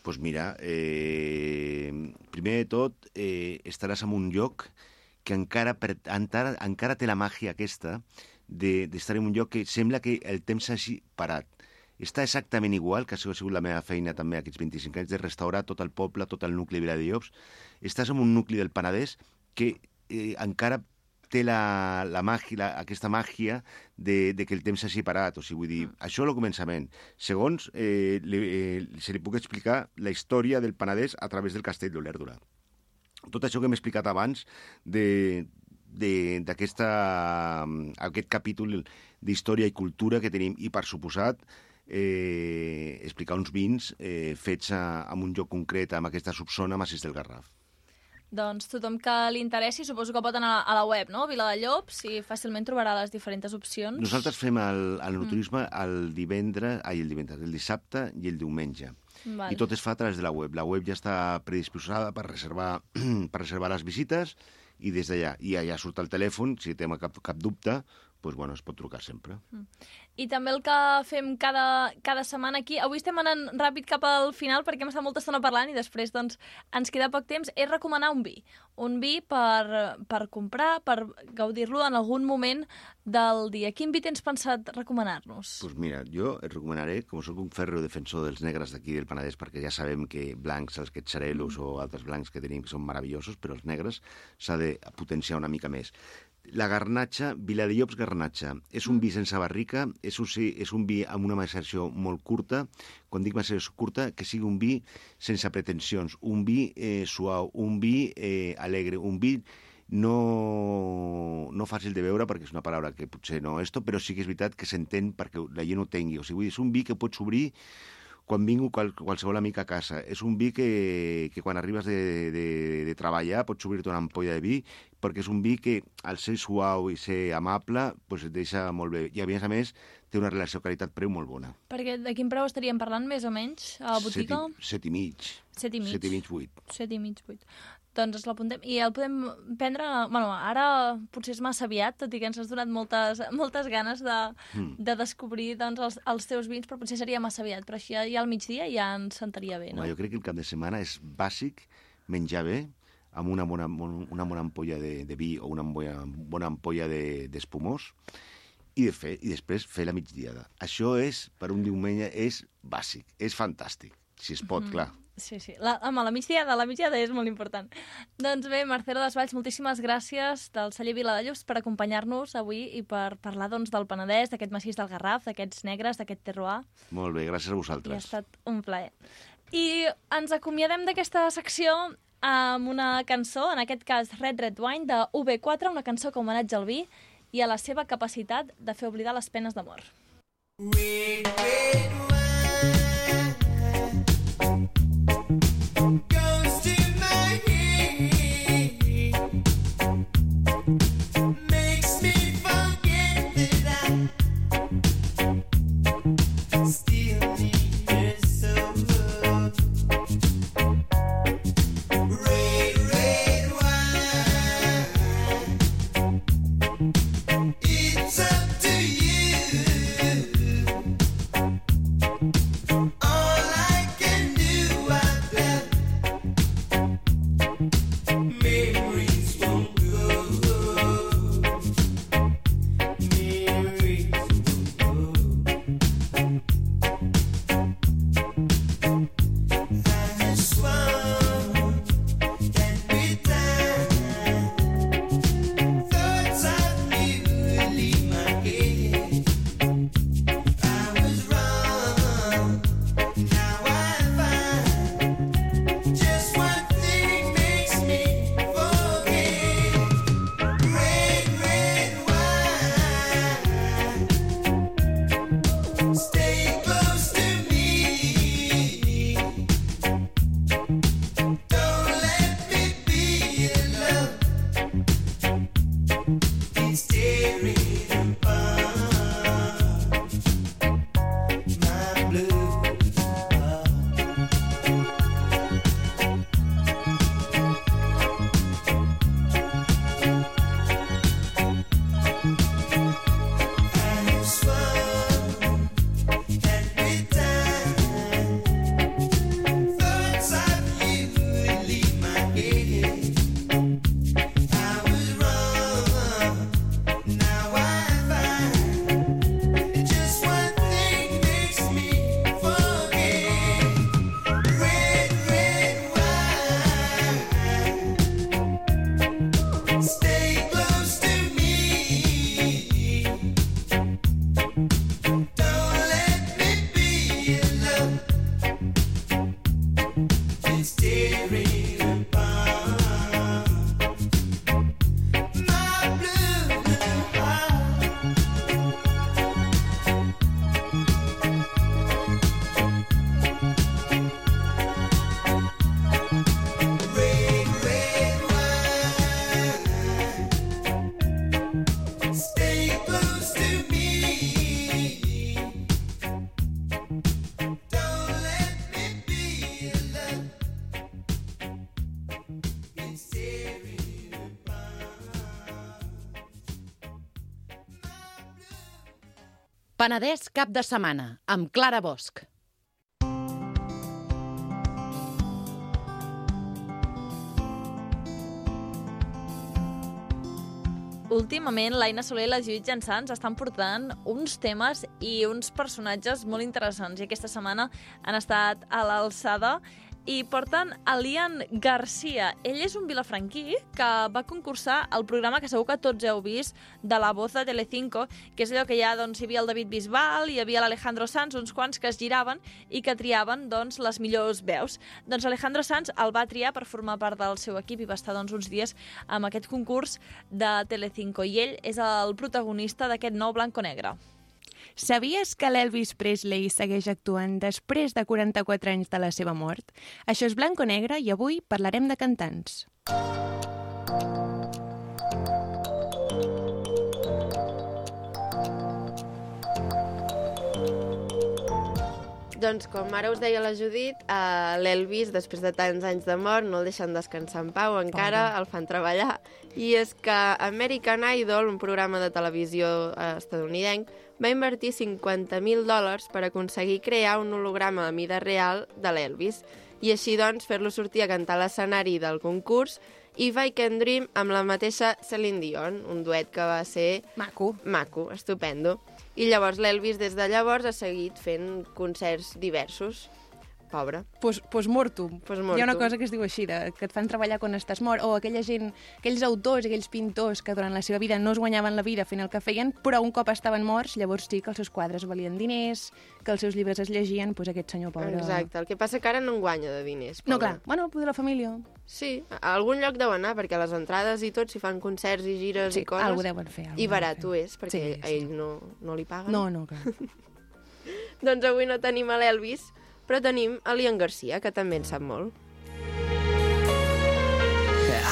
Pues mira, eh, primer de tot, eh, estaràs en un lloc que encara, per, encara, encara té la màgia aquesta de- d'estar en un lloc que sembla que el temps hagi parat. Està exactament igual, que ha sigut la meva feina també aquests 25 anys, de restaurar tot el poble, tot el nucli de Viladillops. Estàs en un nucli del Penedès que eh, encara té la, la màgia, la, aquesta màgia de, de que el temps hagi parat. O sigui, vull dir, això és el començament. Segons, eh, li, eh, se li puc explicar la història del Penedès a través del castell d'Olèrdora. Tot això que hem explicat abans de de- d'aquesta aquest capítol d'història i cultura que tenim i per suposat eh, explicar uns vins eh, fets a, en un lloc concret amb aquesta subzona amb Assís del Garraf. Doncs tothom que li interessi, suposo que pot anar a la web, no? Vila de Llops, i fàcilment trobarà les diferents opcions. Nosaltres fem el, el turisme el divendres, ai, el divendres, el dissabte i el diumenge. Vale. I tot es fa a través de la web. La web ja està predisposada per reservar, (clears throat) per reservar les visites i des d'allà. I allà surt el telèfon, si té cap, cap dubte, doncs, bueno, es pot trucar sempre. I també el que fem cada, cada setmana aquí, avui estem anant ràpid cap al final perquè hem estat molta estona parlant i després doncs, ens queda poc temps, és recomanar un vi. Un vi per, per comprar, per gaudir-lo en algun moment del dia. Quin vi tens pensat recomanar-nos? Doncs mira, jo et recomanaré, com sóc un ferro defensor dels negres d'aquí del Penedès, perquè ja sabem que blancs, els quetxarelos o altres blancs que tenim que són meravellosos, però els negres s'ha de potenciar una mica més. La garnatxa, Viladillops garnatxa, és un vi sense barrica, és un, és un vi amb una maceració molt curta, quan dic maceració curta, que sigui un vi sense pretensions, un vi eh, suau, un vi eh, alegre, un vi no, no fàcil de veure, perquè és una paraula que potser no esto, però sí que és veritat que s'entén perquè la gent ho tengui. O sigui, és un vi que pots obrir quan vingui qual, qualsevol amic a casa. És un vi que, que quan arribes de, de, de treballar pots obrir-te una ampolla de vi, perquè és un vi que, al ser suau i ser amable, pues et deixa molt bé. I a més a més, té una relació qualitat-preu molt bona. Perquè de quin preu estaríem parlant, més o menys, a la botiga? Set, i- set i mig. Set i mig. Set i mig, vuit. Set i mig, vuit. Doncs ens l'apuntem. I el podem prendre... Bueno, ara potser és massa aviat, tot i que ens has donat moltes, moltes ganes de, Mm. de descobrir doncs, els, els teus vins, però potser seria massa aviat. Però així ja, ja al migdia ja ens sentaria bé, no? Home, jo crec que el cap de setmana és bàsic menjar bé amb una bona, una bona ampolla de, de vi o una bona, bona ampolla de- d'espumós i, de fer, i després fer la migdiada. Això és, per un diumenge, és bàsic, és fantàstic, si es pot, Mhm. clar. Sí, sí. La, home, la migdiada, la migdiada és molt important. Doncs bé, Marcelo Desvalls, moltíssimes gràcies del celler Viladallops per acompanyar-nos avui i per parlar doncs, del Penedès, d'aquest massís del Garraf, d'aquests negres, d'aquest terroir. Molt bé, gràcies a I ha vosaltres. estat un plaer. I ens acomiadem d'aquesta secció amb una cançó, en aquest cas Red Red Wine, de UB4, una cançó que homenatja al vi i a la seva capacitat de fer oblidar les penes d'amor. Goes Penedès cap de setmana, amb Clara Bosch. Últimament, l'Aina Soler i la Judit Jansans estan portant uns temes i uns personatges molt interessants i aquesta setmana han estat a l'alçada i porten a Lian Garcia. Ell és un vilafranquí que va concursar al programa que segur que tots heu vist de La Voz de Telecinco, que és allò que ja doncs, hi havia el David Bisbal, hi havia l'Alejandro Sanz, uns quants que es giraven i que triaven doncs, les millors veus. Doncs Alejandro Sanz el va triar per formar part del seu equip i va estar doncs, uns dies amb aquest concurs de Telecinco. I ell és el protagonista d'aquest nou blanco-negre. Sabies que l'Elvis Presley segueix actuant després de 44 anys de la seva mort? Això és Blanco Negre i avui parlarem de cantants. Doncs, com ara us deia la Judit, eh, l'Elvis, després de tants anys de mort, no el deixen descansar en pau, encara el fan treballar. I és que American Idol, un programa de televisió eh, estadounidenc, va invertir 50.000 dòlars per aconseguir crear un holograma a mida real de l'Elvis i així, doncs, fer-lo sortir a cantar l'escenari del concurs i I Can Dream amb la mateixa Celine Dion, un duet que va ser Maco. maco, estupendo. I llavors l'Elvis des de llavors ha seguit fent concerts diversos. Pobre. Pos, postmortum. Postmortum. Hi ha una cosa que es diu així, de, que et fan treballar quan estàs mort, o aquella gent, aquells autors, aquells pintors que durant la seva vida no es guanyaven la vida fent el que feien, però un cop estaven morts, llavors sí que els seus quadres valien diners, que els seus llibres es llegien, doncs aquest senyor pobre... Exacte, el que passa que ara no en guanya de diners. No, pobre. clar, bueno, poder la família... Sí, a algun lloc deu anar, perquè les entrades i tot, si fan concerts i gires Sí, i coses... algú deuen fer, I barat ho és, perquè Sí, a ell no, no li paguen. No, no, clar. (laughs) Doncs avui no tenim a l'Elvis, però tenim a l'Ian Garcia, que també en sap molt.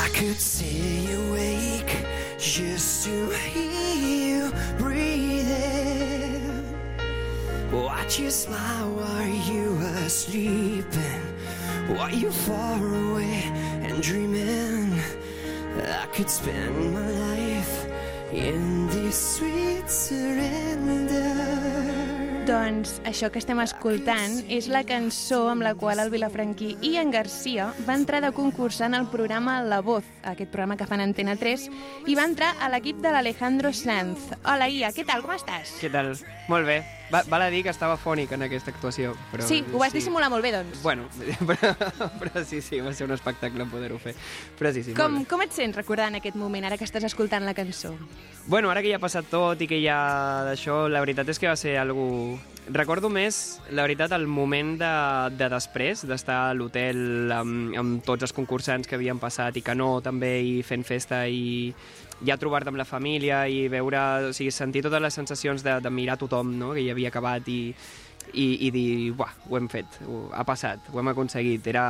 I could stay awake just to hear you breathing. Watch you smile while you were sleeping. While you far away and dreaming. I could spend my life in this sweet surrender. Doncs això que estem escoltant és la cançó amb la qual el vilafranquí Ian Garcia va entrar de concursant al programa La Voz, aquest programa que fan Antena 3, i va entrar a l'equip de l'Alejandro Sanz. Hola, Ia, què tal, com estàs? Què tal? Molt bé. Va, val a dir que estava fònic en aquesta actuació. Però, Sí, ho vas dissimular molt bé, doncs. Bueno, (laughs) però, però sí, sí, va ser un espectacle poder-ho fer. Però sí, sí, Com, com et sents recordant aquest moment, ara que estàs escoltant la cançó? Bueno, ara que ja ha passat tot i que ja d'això, la veritat és que va ser algú... Recordo més, la veritat, el moment de, de després, d'estar a l'hotel amb, amb tots els concursants que havien passat i que no, també, i fent festa i ja trobar-te amb la família i veure, o sigui, sentir totes les sensacions de, de mirar tothom, no?, que ja havia acabat i, i, i dir, buah, ho hem fet, ho, ha passat, ho hem aconseguit. Era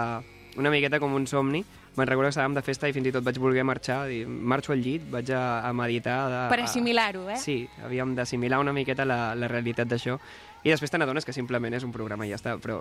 una miqueta com un somni. Me'n recordo que estàvem de festa i fins i tot vaig voler marxar, dir, marxo al llit, vaig a, a meditar... De, Per assimilar-ho, eh? Sí, havíem d'assimilar una miqueta la, la realitat d'això. I després te n'adones que simplement és un programa i ja està, però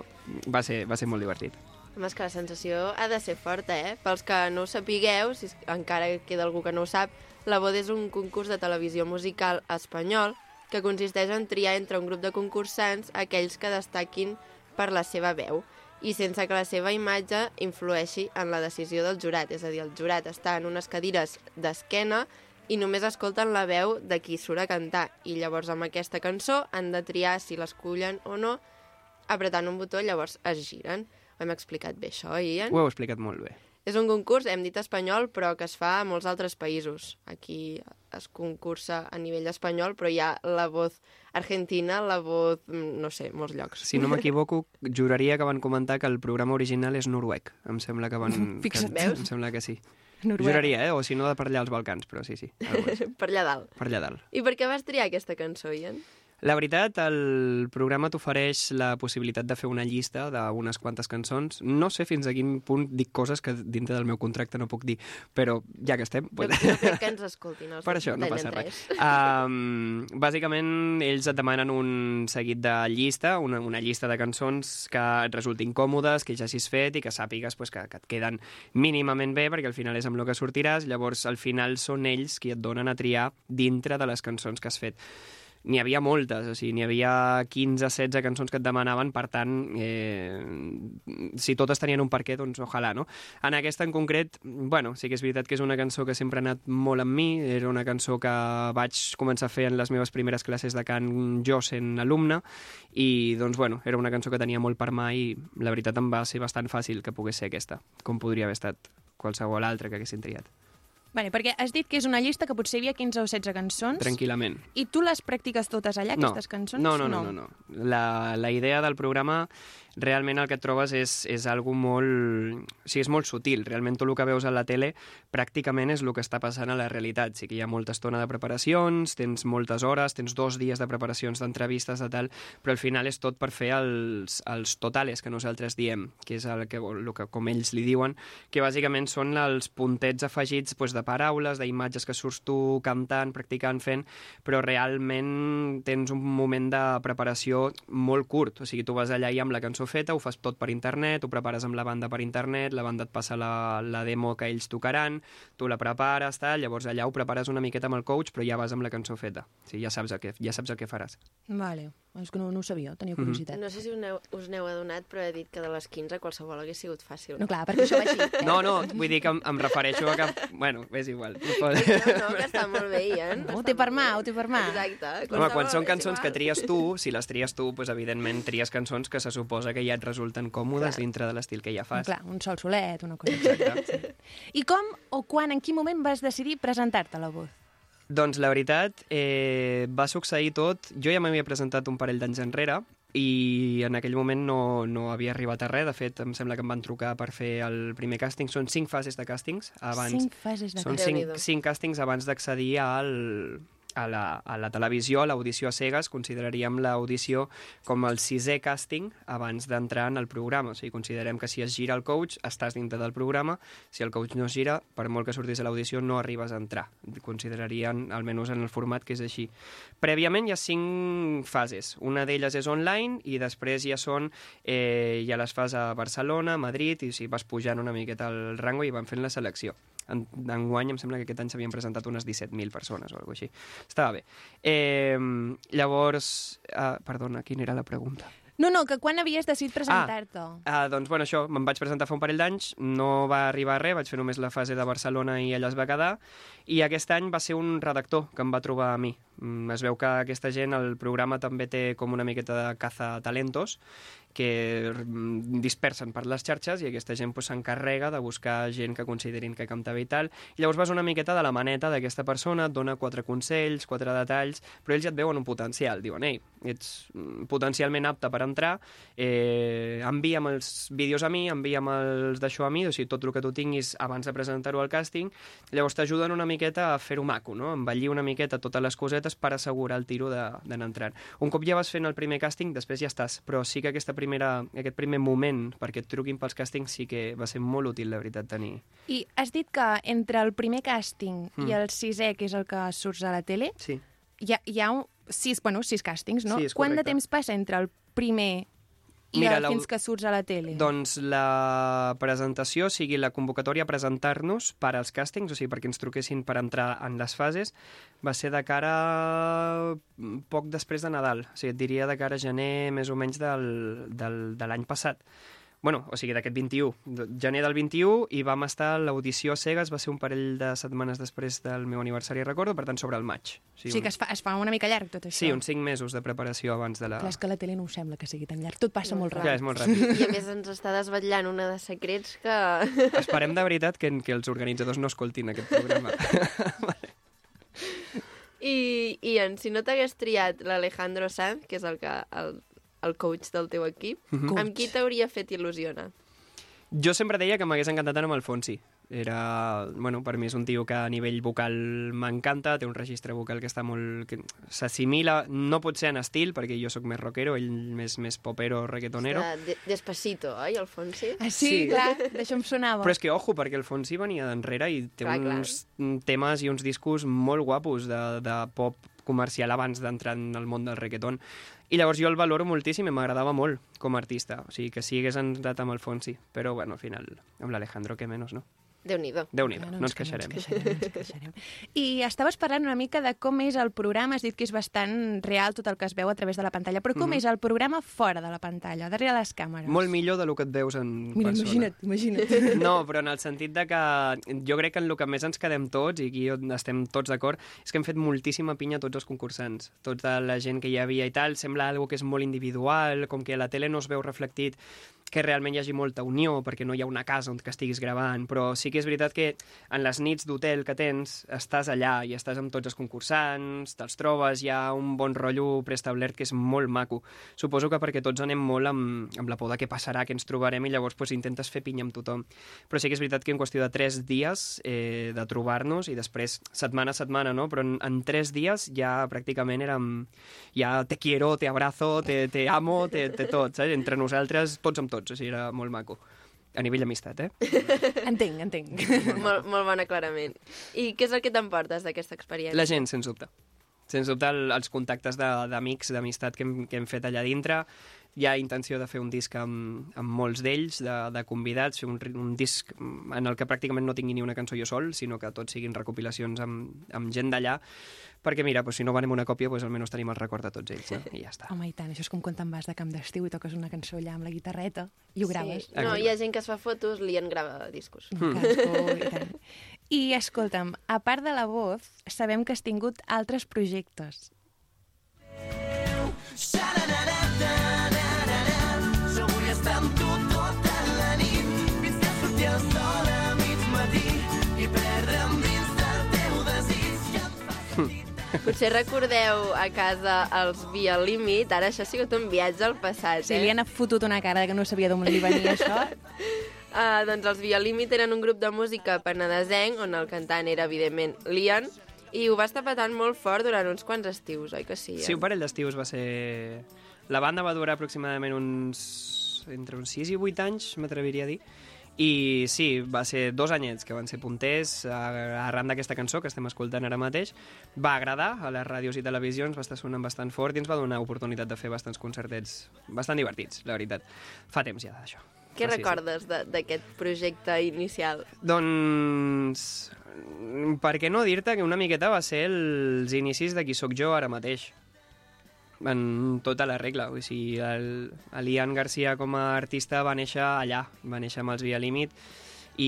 va ser, va ser molt divertit. Home, és que la sensació ha de ser forta, eh? Pels que no ho sapigueu, si encara queda algú que no ho sap, la Voz és un concurs de televisió musical espanyol que consisteix en triar entre un grup de concursants aquells que destaquin per la seva veu i sense que la seva imatge influeixi en la decisió del jurat. És a dir, el jurat està en unes cadires d'esquena i només escolten la veu de qui surt a cantar. I llavors amb aquesta cançó han de triar si l'escullen o no apretant un botó, llavors es giren. Ho hem explicat bé, això, Ian? Ho heu explicat molt bé. És un concurs, hem dit espanyol, però que es fa a molts altres països. Aquí es concursa a nivell espanyol, però hi ha la voz argentina, la voz, mm, no sé, molts llocs. Si no m'equivoco, juraria que van comentar que el programa original és noruec. Em sembla que van... (laughs) Fixa't. que, Veus? Em sembla que sí. Noruec. Juraria, eh? O si no, de per allà als Balcans, però sí, sí. (laughs) per allà dalt. Per allà dalt. I per què vas triar aquesta cançó, Ian? La veritat, el programa t'ofereix la possibilitat de fer una llista d'unes quantes cançons. No sé fins a quin punt dic coses que dintre del meu contracte no puc dir, però ja que estem... Jo, jo crec que ens escoltin els (laughs) Per això no passa res. Um, bàsicament, ells et demanen un seguit de llista, una, una llista de cançons que et resultin còmodes, que ja hagis fet i que sàpigues pues, que, que et queden mínimament bé, perquè al final és amb el que sortiràs. Llavors, al final són ells qui et donen a triar dintre de les cançons que has fet. N'hi havia moltes, o sigui, n'hi havia 15-16 cançons que et demanaven, per tant, eh, si totes tenien un perquè, doncs ojalà, no? En aquesta en concret, bueno, sí que és veritat que és una cançó que sempre ha anat molt amb mi, era una cançó que vaig començar a fer en les meves primeres classes de cant jo sent alumne, i doncs, bueno, era una cançó que tenia molt per mà i la veritat em va ser bastant fàcil que pogués ser aquesta, com podria haver estat qualsevol altra que haguessin triat. Vale, perquè has dit que és una llista que potser hi havia 15 o 16 cançons. Tranquil·lament. I tu les practiques totes allà, aquestes cançons? No, no, no, no. no. La, la idea del programa realment el que trobes és, és algo molt... O sigui, és molt sutil. Realment tot el que veus a la tele pràcticament és el que està passant a la realitat. Sí que hi ha molta estona de preparacions, tens moltes hores, tens dos dies de preparacions d'entrevistes de tal, però al final és tot per fer els, els totales que nosaltres diem, que és el que, el que com ells li diuen, que bàsicament són els puntets afegits doncs, de paraules, d'imatges que surts tu cantant, practicant, fent, però realment tens un moment de preparació molt curt. O sigui, tu vas allà i amb la cançó feta, ho fas tot per internet, ho prepares amb la banda per internet, la banda et passa la, la demo que ells tocaran, tu la prepares, tal, llavors allà ho prepares una miqueta amb el coach, però ja vas amb la cançó feta. Sigui, ja saps el que, ja saps el que faràs. Vale, és que no, no ho sabia, tenia Mhm. curiositat. No sé si us n'heu, us n'heu adonat, però he dit que de les 15 qualsevol hagués sigut fàcil. No, clar, perquè això va així. (laughs) No, no, vull dir que em, em refereixo a que... Bueno, és igual. No. No, que està molt bé, Ian. Ho té per mà, ho té per mà. Exacte. Home, quan són cançons que tries tu, (laughs) si les tries tu, doncs evidentment tries cançons que se suposa que ja et resulten còmodes dintre de l'estil que ja fas. Clar, un sol solet, una cosa així. I com o quan, en quin moment vas decidir presentar-te a la voz? Doncs la veritat, eh, va succeir tot... Jo ja m'havia presentat un parell d'anys enrere i en aquell moment no, no havia arribat a res. De fet, em sembla que em van trucar per fer el primer càsting. Són cinc fases de càstings. Abans, Cinc fases de Són càsting. cinc, cinc càstings abans d'accedir al, a, la, a la televisió, a l'audició a cegues. Consideraríem l'audició com el sisè càsting abans d'entrar en el programa. O sigui, considerem que si es gira el coach, estàs dintre del programa. Si el coach no es gira, per molt que surtis a l'audició, no arribes a entrar. Considerarien, almenys en el format, que és així. Prèviament hi ha cinc fases. Una d'elles és online i després ja són, eh, ja les fas a Barcelona, Madrid, i si vas pujant una miqueta el rango i van fent la selecció. En, enguany em sembla que aquest any s'havien presentat unes 17.000 persones o alguna així. Estava bé. Eh, llavors, eh, perdona, quina era la pregunta? No, no, que quan havies decidit presentar-te? Ah, doncs, bueno, això, me'n vaig presentar fa un parell d'anys, no va arribar a res, vaig fer només la fase de Barcelona i allà es va quedar, i aquest any va ser un redactor que em va trobar a mi. Mm, Es veu que aquesta gent, el programa també té com una miqueta de caza talentos, que mm, dispersen per les xarxes i aquesta gent pues, s'encarrega de buscar gent que considerin que canta bé i tal. I llavors vas una miqueta de la maneta d'aquesta persona, et dona quatre consells, quatre detalls, però ells ja et veuen un potencial. Diuen, ei, ets mm, potencialment apte per entrar, eh, envia'm els vídeos a mi, envia'm els d'això a mi, o sigui, tot el que tu tinguis abans de presentar-ho al càsting, llavors t'ajuden una miqueta a fer-ho maco, no? Envellir una miqueta totes les cosetes per assegurar el tiro d'anar entrant. Un cop ja vas fent el primer càsting, després ja estàs, però sí que aquesta primera, aquest primer moment perquè et truquin pels càstings sí que va ser molt útil, la veritat, tenir. I has dit que entre el primer càsting Mm. i el sisè, que és el que surts a la tele, Sí. hi ha, hi ha un, sis, bueno, sis càstings, no? Sí, Quant de temps passa entre el primer Mira, la- fins que surts a la tele? Doncs la presentació, o sigui, la convocatòria a presentar-nos per als càstings, o sigui, perquè ens truquessin per entrar en les fases, va ser de cara mm, poc després de Nadal. O sigui, et diria de cara a gener més o menys del, del, de l'any passat. Bueno, o sigui, d'aquest 21, de- gener del 21, i vam estar a l'audició a cegues, va ser un parell de setmanes després del meu aniversari, recordo, per tant, sobre el maig. O sigui que es fa, es fa una mica llarg tot això. Sí, uns 5 mesos de preparació abans de la... Clar, és que a la tele no sembla que sigui tan llarg. Tot passa molt, Clar, ràpid. és molt ràpid. I a més ens està desvetllant una de secrets que... (laughs) Esperem de veritat que, que els organitzadors no escoltin aquest programa. (laughs) I, i en, si no t'hagués triat l'Alejandro Sanz, que és el, que, el, el coach del teu equip, Mhm. amb qui t'hauria fet il·lusionar? Jo sempre deia que m'hagués encantat anar amb el Fonsi. Era, bueno, per mi és un tio que a nivell vocal m'encanta, té un registre vocal que està molt... que s'assimila, no pot ser en estil, perquè jo sóc més rockero, ell més, més popero, reggaetonero. De, de, despacito, oi, el Fonsi? Ah, sí, Sí. clar, d'això em sonava. Però és que, ojo, perquè el Fonsi venia d'enrere i té Clar, clar. uns temes i uns discos molt guapos de, de pop comercial abans d'entrar en el món del reggaeton. I llavors jo el valoro moltíssim i m'agradava molt com a artista. O sigui, que sí hagués entrat amb el Fonsi. Però, bueno, al final, amb l'Alejandro, que menys, no? Déu-n'hi-do. Déu-n'hi-do, Ah, no ens que queixarem. No ens queixarem, no ens queixarem. I estaves parlant una mica de com és el programa, has dit que és bastant real tot el que es veu a través de la pantalla, però com Mhm. és el programa fora de la pantalla, darrere les càmeres? Molt millor del que et veus en Mira, persona. imagina't, imagina't. (laughs) No, però en el sentit de que jo crec que en el que més ens quedem tots, i aquí on estem tots d'acord, és que hem fet moltíssima pinya tots els concursants. Tota la gent que hi havia i tal, sembla algo que és molt individual, com que a la tele no es veu reflectit que realment hi hagi molta unió, perquè no hi ha una casa on que estiguis gravant, però sí que és veritat que en les nits d'hotel que tens, estàs allà i estàs amb tots els concursants, te'ls trobes, hi ha un bon rotllo preestablert que és molt maco. Suposo que perquè tots anem molt amb, amb la por de què passarà, què ens trobarem, i llavors pues, intentes fer pinya amb tothom. Però sí que és veritat que en qüestió de tres dies eh, de trobar-nos, i després setmana a setmana, no? però en, en tres dies ja pràcticament érem... Ja te quiero, te abrazo, te, te amo, te, te tot, saps? Entre nosaltres, tots amb tots, o sigui, era molt maco. A nivell d'amistat, eh? (laughs) Entenc, entenc. molt, molt bon aclarament. I què és el que t'emportes d'aquesta experiència? La gent, sens dubte. Sens dubte, el, els contactes de- d'amics, d'amistat que, hem, que hem fet allà dintre. Hi ha intenció de fer un disc amb, amb molts d'ells, de, de convidats, fer un, un disc en el que pràcticament no tingui ni una cançó jo sol, sinó que tots siguin recopilacions amb, amb gent d'allà, perquè mira, doncs, si no venem una còpia, doncs, almenys tenim el record de tots ells, no? i ja està. Home, i tant, això és com quan te'n vas de camp d'estiu i toques una cançó allà amb la guitarreta i ho graves. Sí. No, hi ha gent que es fa fotos, li en grava discos. Mm. Cadascú, i, tant. I escolta'm, a part de la voz, sabem que has tingut altres projectes. Jo Potser recordeu a casa els Via Límit, ara això ha sigut un viatge al passat, Sí, li eh? han fotut una cara que no sabia d'on li venia això. Uh, (laughs) doncs els Via Límit eren un grup de música penedesenc on el cantant era, evidentment, Lian, i ho va estar patant molt fort durant uns quants estius, oi que sí? eh? Sí, un parell d'estius va ser... La banda va durar aproximadament uns... entre uns 6 i 8 anys, m'atreviria a dir. I sí, va ser dos anyets que van ser punters arran d'aquesta cançó que estem escoltant ara mateix. Va agradar a les ràdios i televisions, va estar sonant bastant fort i ens va donar oportunitat de fer bastants concertets bastant divertits, la veritat. Fa temps ja d'això. Què sis, recordes de- d'aquest projecte inicial? Doncs... Per què no dir-te que una miqueta va ser els inicis de qui sóc jo ara mateix? En tota la regla. O sigui, el, el Ian Garcia com a artista va néixer allà, va néixer amb els Via Límit i,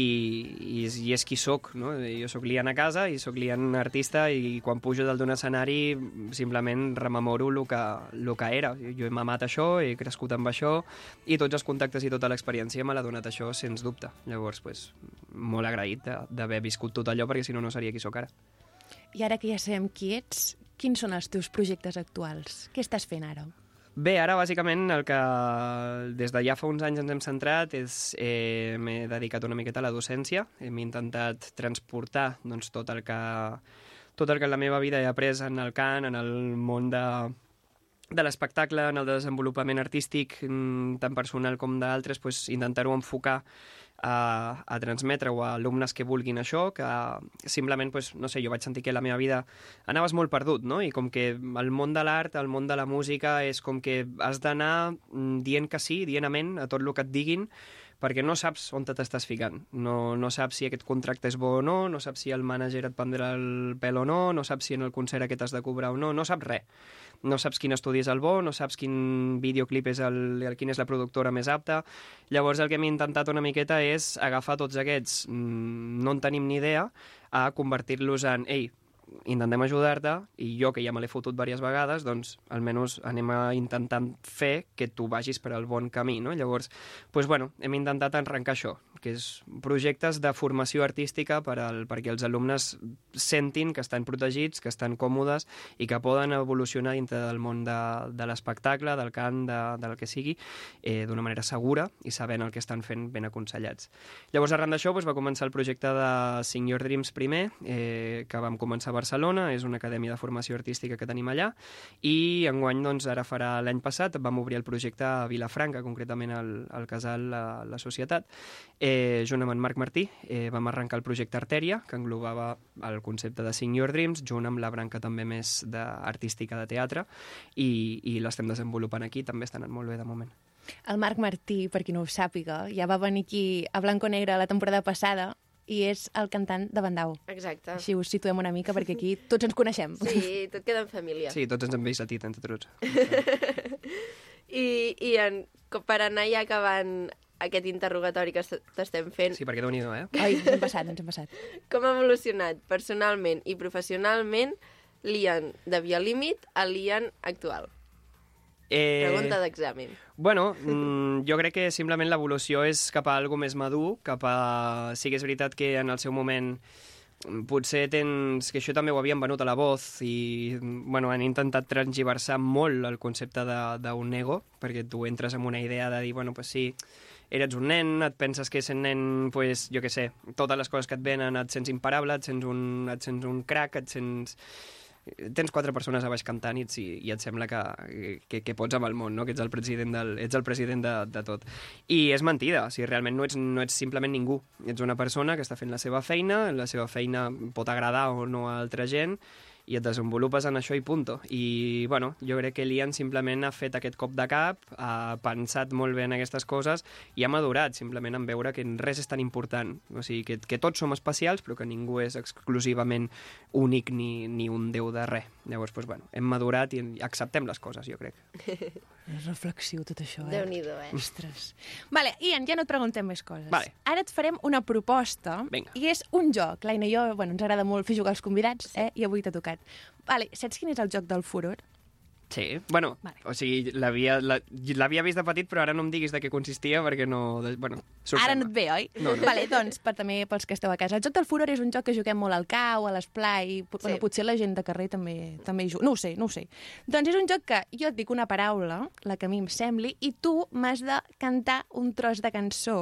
i, és, i és qui sóc, no? Jo sóc Lian a casa i sóc Lian artista i quan pujo dalt d'un escenari simplement rememoro el que, el que era. Jo he mamat això, he crescut amb això i tots els contactes i tota l'experiència me l'ha donat això, sens dubte. Llavors, pues, molt agraït d'haver viscut tot allò perquè si no, no seria qui sóc ara. I ara que ja sabem qui ets, quins són els teus projectes actuals? Què estàs fent ara? Bé, ara bàsicament el que des de ja fa uns anys ens hem centrat és eh, m'he dedicat una miqueta a la docència, hem intentat transportar doncs, tot el que tot el que en la meva vida he après en el cant, en el món de, de l'espectacle, en el desenvolupament artístic, mm, tant personal com d'altres, pues, intentar-ho enfocar a, a transmetre-ho a alumnes que vulguin això, que simplement, pues, no sé, jo vaig sentir que la meva vida anaves molt perdut, no? I com que el món de l'art, el món de la música, és com que has d'anar mm, dient que sí, dient amén a tot el que et diguin, perquè no saps on te t'estàs ficant. No, no saps si aquest contracte és bo o no, no saps si el mànager et prendrà el pèl o no, no saps si en el concert aquest has de cobrar o no, no saps res. No saps quin estudi és el bo, no saps quin videoclip és el, el quina és la productora més apta. Llavors el que hem intentat una miqueta és agafar tots aquests, mm, no en tenim ni idea, a convertir-los en, ei, intentem ajudar-te i jo, que ja me l'he fotut diverses vegades, doncs almenys anem a intentar fer que tu vagis per al bon camí, no? Llavors, doncs, bueno, hem intentat arrencar això, que és projectes de formació artística per al, perquè els alumnes sentin que estan protegits, que estan còmodes i que poden evolucionar dintre del món de, de l'espectacle, del cant, de, del que sigui, eh, d'una manera segura i sabent el que estan fent ben aconsellats. Llavors, arran d'això, doncs, va començar el projecte de Sing Your Dreams primer, eh, que vam començar a Barcelona, és una acadèmia de formació artística que tenim allà, i enguany, doncs, ara farà l'any passat, vam obrir el projecte a Vilafranca, concretament al, al casal La, la Societat, junt amb en Marc Martí, eh, vam arrencar el projecte Artèria, que englobava el concepte de Sing Your Dreams, junt amb la branca també més de, artística de teatre, i, i l'estem desenvolupant aquí, també està anant molt bé de moment. El Marc Martí, per qui no ho sàpiga, ja va venir aquí a Blanco Negre la temporada passada i és el cantant de Bandau. Exacte. Així us situem una mica, perquè aquí tots ens coneixem. Sí, tot queda en família. Sí, tots ens hem vist a ti, entre tots. (laughs) I, i en, per anar ja acabant aquest interrogatori que est- t'estem fent, Sí, perquè déu nhi eh? Ai, ens hem passat, ens hem passat. (laughs) com ha evolucionat personalment i professionalment l'Ian de Via Límit a l'Ian actual? Eh... Pregunta d'examen. Bueno, mm, jo crec que simplement l'evolució és cap a algo més madur, cap a... Sí que és veritat que en el seu moment mm, potser tens... que això també ho havien venut a la voz i mm, bueno, han intentat transgiversar molt el concepte de- d'un ego, perquè tu entres amb una idea de dir, bueno, pues sí, eres un nen, et penses que sent nen, pues, jo què sé, totes les coses que et venen et sents imparable, et sents un, et sents un crack, et sents tens quatre persones a baix cantant i, et- i et sembla que, que, que pots amb el món, no? que ets el president, del, ets el president de, de tot. I és mentida, o sigui, realment no ets, no ets simplement ningú. Ets una persona que està fent la seva feina, la seva feina pot agradar o no a altra gent, i et desenvolupes en això i punto. I, bueno, jo crec que l'Ian simplement ha fet aquest cop de cap, ha pensat molt bé en aquestes coses i ha madurat simplement en veure que res és tan important. O sigui, que, que tots som especials, però que ningú és exclusivament únic ni, ni un déu de res. Llavors, doncs, bueno, hem madurat i acceptem les coses, jo crec. (laughs) És reflexiu tot això, eh? Déu-n'hi-do, eh? Ostres. Vale, Ian, ja no et preguntem més coses. Vale. Ara et farem una proposta. Vinga. I és un joc. L'Aina i jo, bueno, ens agrada molt fer jugar als convidats, eh? I avui t'ha tocat. Vale, saps quin és el joc del furor? Sí, bueno, Vale. o sigui, l'havia vist de petit, però ara no em diguis de què consistia, perquè no... De, bueno, Ara no et ve, oi? No, no. Vale, doncs, per també pels que esteu a casa. El joc del furor és un joc que juguem molt al cau, a l'esplai... Sí. Bueno, potser la gent de carrer també també hi juga. No ho sé, no ho sé. Doncs és un joc que jo et dic una paraula, la que a mi em sembli, i tu m'has de cantar un tros de cançó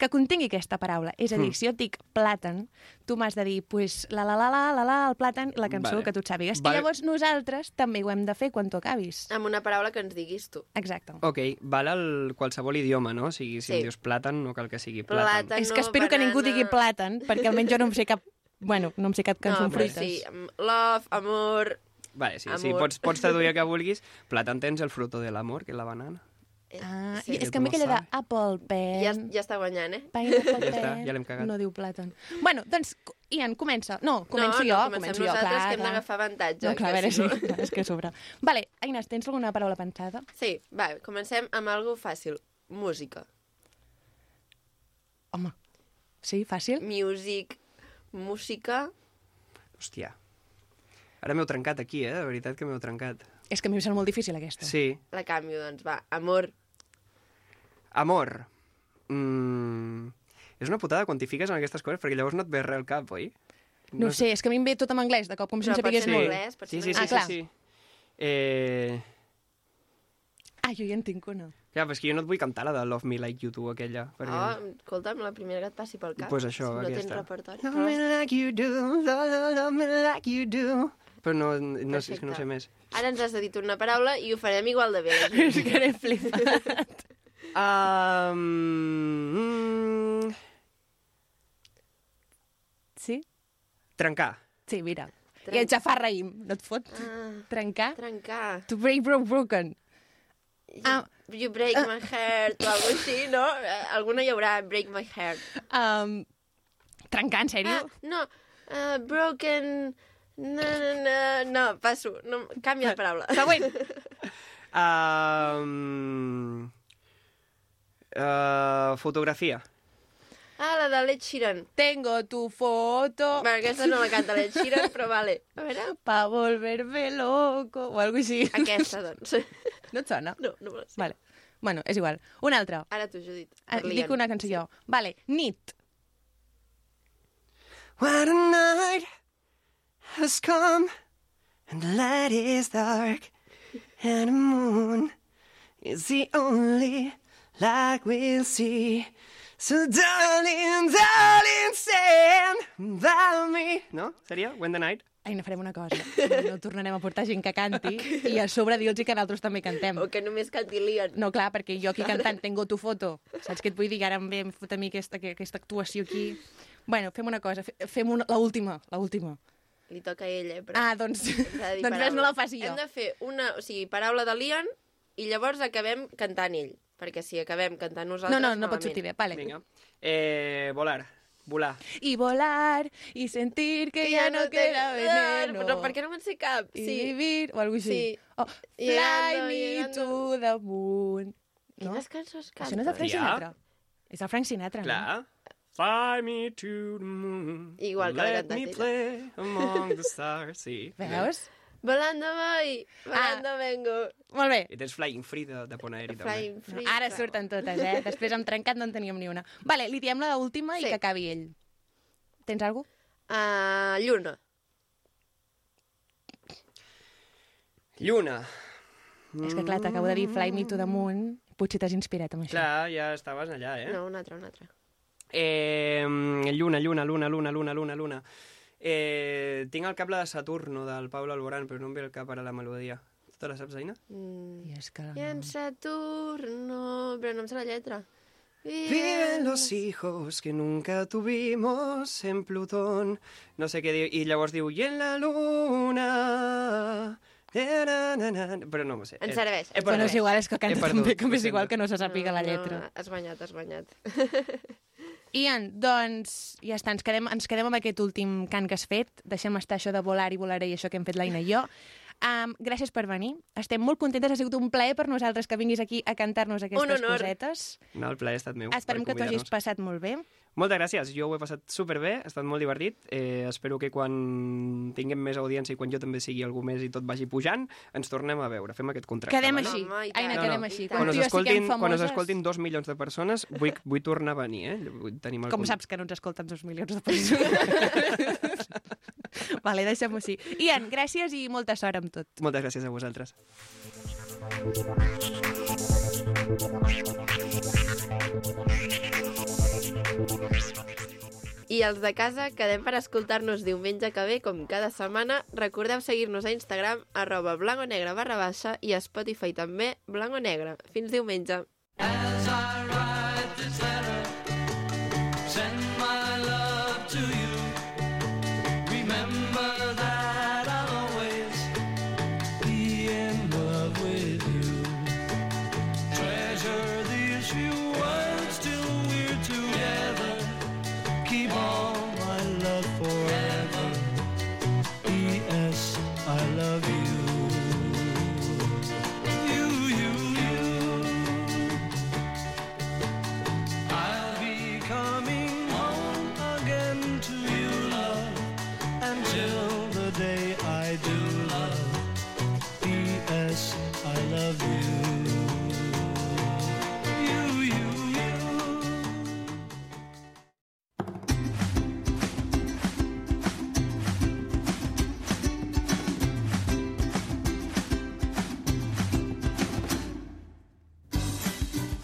que contingui aquesta paraula. És a dir, Mm. si jo et dic plàtan, tu m'has de dir, pues, la la la la la la, el plàtan, la cançó Vale. que tu et sàpigues. Vale. I llavors nosaltres també ho hem de fer quan tu acabis. Amb una paraula que ens diguis tu. Exacte. Ok, val el qualsevol idioma, no? O sigui, si Sí. em dius plàtan, no cal que sigui plàtan. Plàtan. És que no, espero que ningú banana. digui plàtan, perquè almenys jo no em sé cap... Bueno, no em sé cap cançó no, amb fruites. sí, love, amor... Vale, sí, sí, Amor. pots, pots traduir el que vulguis. Plàtan tens el fruto del amor, que és la banana. Ah, Sí. és que a mi aquella de. Apple Pen... Ja, ja està guanyant, eh? Pineapple Ja està, Pen, ja l'hem cagat. No diu plàtan. Bueno, doncs, Ian, comença. No, començo no, jo, no, comencem començo jo, nosaltres, clar, que hem d'agafar avantatge. No, clar, a que veure, si sí, no- és que a sobre. Vale, Aines, tens alguna paraula pensada? Sí, va, comencem amb algo fàcil. Música. Home, sí, fàcil? Music. Música. Hòstia. Ara m'heu trencat aquí, eh? De veritat que m'heu trencat. És que a mi em sembla molt difícil, aquesta. Sí. La canvio, doncs, va. Amor. Amor. Mm... És una putada quan t'hi fiques en aquestes coses, perquè llavors no et ve res al cap, oi? No, sé, és que a mi em ve tot en anglès, de cop, com si pot sapigués molt. anglès, Sí, sí, sí, Ah, clar. sí, sí. Eh... Ah, jo ja en tinc una. Ja, però és que jo no et vull cantar la de Love Me Like You Do, aquella. Perquè... Oh, escolta'm, la primera que et passi pel cap. Pues això, si no tens aquesta. repertori. Love me like you do, love, me like you do. Però no, no sé, és que no Perfecte. sé més. Ara ens has de dir una paraula i ho farem igual de bé. (laughs) És que n'he flipat. Um, mm, Sí? trencar. Sí, mira. Trenc- I el xafar raïm, no et fot? Ah, Trencar? trencar. To break, broke, broken. You, Ah. you break my heart o alguna així, no? Eh, Alguna hi haurà, break my heart. Um, trencar, en sèrio? Ah, no, uh, broken... No, no, no, no, passo. No, canvia de paraula. Següent. (laughs) Um, uh, fotografia. Ah, la de l'Ed Sheeran. Tengo tu foto Bueno, aquesta no la canta l'Ed Sheeran, però vale. A veure, pa volverme loco o algo així. aquesta, doncs. No et sona? No, no me la sé. Vale. Bueno, és igual. Una altra. Ara tu, Judit. Ah, dic una cançó jo. Vale, nit. What a night has come and the light is dark and the moon is the only light we'll see. So darling, darling, stand by me. No? Seria When the Night? Ai, no farem una cosa. No tornarem a portar gent que canti i a sobre dir-los que nosaltres també cantem. O que només canti Lian. No, clar, perquè jo aquí cantant tengo tu foto. Saps què et vull dir? Ara em ve em fot a mi aquesta, aquesta actuació aquí. Bueno, fem una cosa. fe- Fem una, la última, la última. Li toca a ell, eh? Però... Ah, doncs, doncs res, no la faci jo. Hem de fer una, o sigui, paraula de Lian i llavors acabem cantant ell. Perquè si acabem cantant nosaltres, No, no, no pot malament. sortir bé. Vale. Vinga. Eh, volar. Volar. Y volar y sentir que, ya no queda veneno. Però per què no me'n sé cap? Sí. vivir, o algo així. Sí. Oh, fly Llegando, me llegando. to the moon. No? Quines cançons Això no és de Frank Ja. Sinatra? És el Frank Sinatra, Clar. Fly me to the moon. Igual que la Let me play among the stars. Sí. no? Volando voy, volando Ah. vengo. Molt bé. I tens Flying Free de, de Pont Aeri, també. Free. Ara clar. surten totes, eh? Després amb trencat no en teníem ni una. Vale, li diem la última i Sí. que acabi ell. Tens alguna Ah, lluna. Lluna. És que, clar, t'acabo de dir Fly Me to the Moon. Potser t'has inspirat amb això. Clar, ja estaves allà, eh? No, una altra, una altra. Eh, lluna, lluna, luna, luna, luna, luna, luna. Eh, tinc al cap la de Saturno, del Pablo Alborán, però no em ve al cap ara la melodia. Tu te la saps, Aina? Mm. I és que... I en Saturno... Però no em sé la lletra. Viven los hijos que nunca tuvimos en Plutón. No sé què diu. I llavors diu, i en la luna... Na, na, na, na. Però no ho sé. Ens serveix. He Bueno, és igual, és que He canta perdut, també, ho és igual que no se sàpiga la lletra. No, has guanyat, has guanyat. (laughs) Ian, doncs ja està, ens quedem, ens quedem amb aquest últim cant que has fet. Deixem estar això de volar i volaré i això que hem fet l'Aina i jo. Um, gràcies per venir. Estem molt contentes, ha sigut un plaer per nosaltres que vinguis aquí a cantar-nos aquestes honor. cosetes. No, el plaer ha estat meu. Esperem per que t'ho hagis passat molt bé. Moltes gràcies, jo ho he passat superbé, ha estat molt divertit. Eh, espero que quan tinguem més audiència i quan jo també sigui algú més i tot vagi pujant, ens tornem a veure, fem aquest contracte. Quedem així. Tant. Aina, No, quedem no. així. Quan Quan us, escoltin, siguem quan us famoses, escoltin dos milions de persones, vull, vull tornar a venir, eh? Vull tenir el Com saps que no ens escolten dos milions de persones? (laughs) (laughs) vale, deixem-ho així. Ian, gràcies i molta sort amb tot. Moltes gràcies a vosaltres. I els de casa quedem per escoltar-nos diumenge que ve, com cada setmana. Recordeu seguir-nos a Instagram, arroba blanconegre barra baixa i a Spotify també, blanc o negre. Fins diumenge.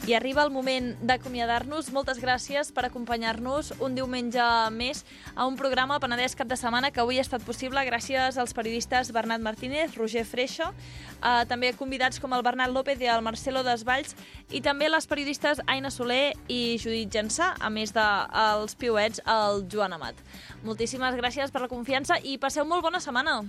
I arriba el moment d'acomiadar-nos. Moltes gràcies per acompanyar-nos un diumenge més a un programa Penedès Cap de Setmana que avui ha estat possible gràcies als periodistes Bernat Martínez, Roger Freixa, eh, també convidats com el Bernat López i el Marcelo Desvalls i també les periodistes Aina Soler i Judit Jansà, a més dels de, piuets, el Joan Amat. Moltíssimes gràcies per la confiança i passeu molt bona setmana.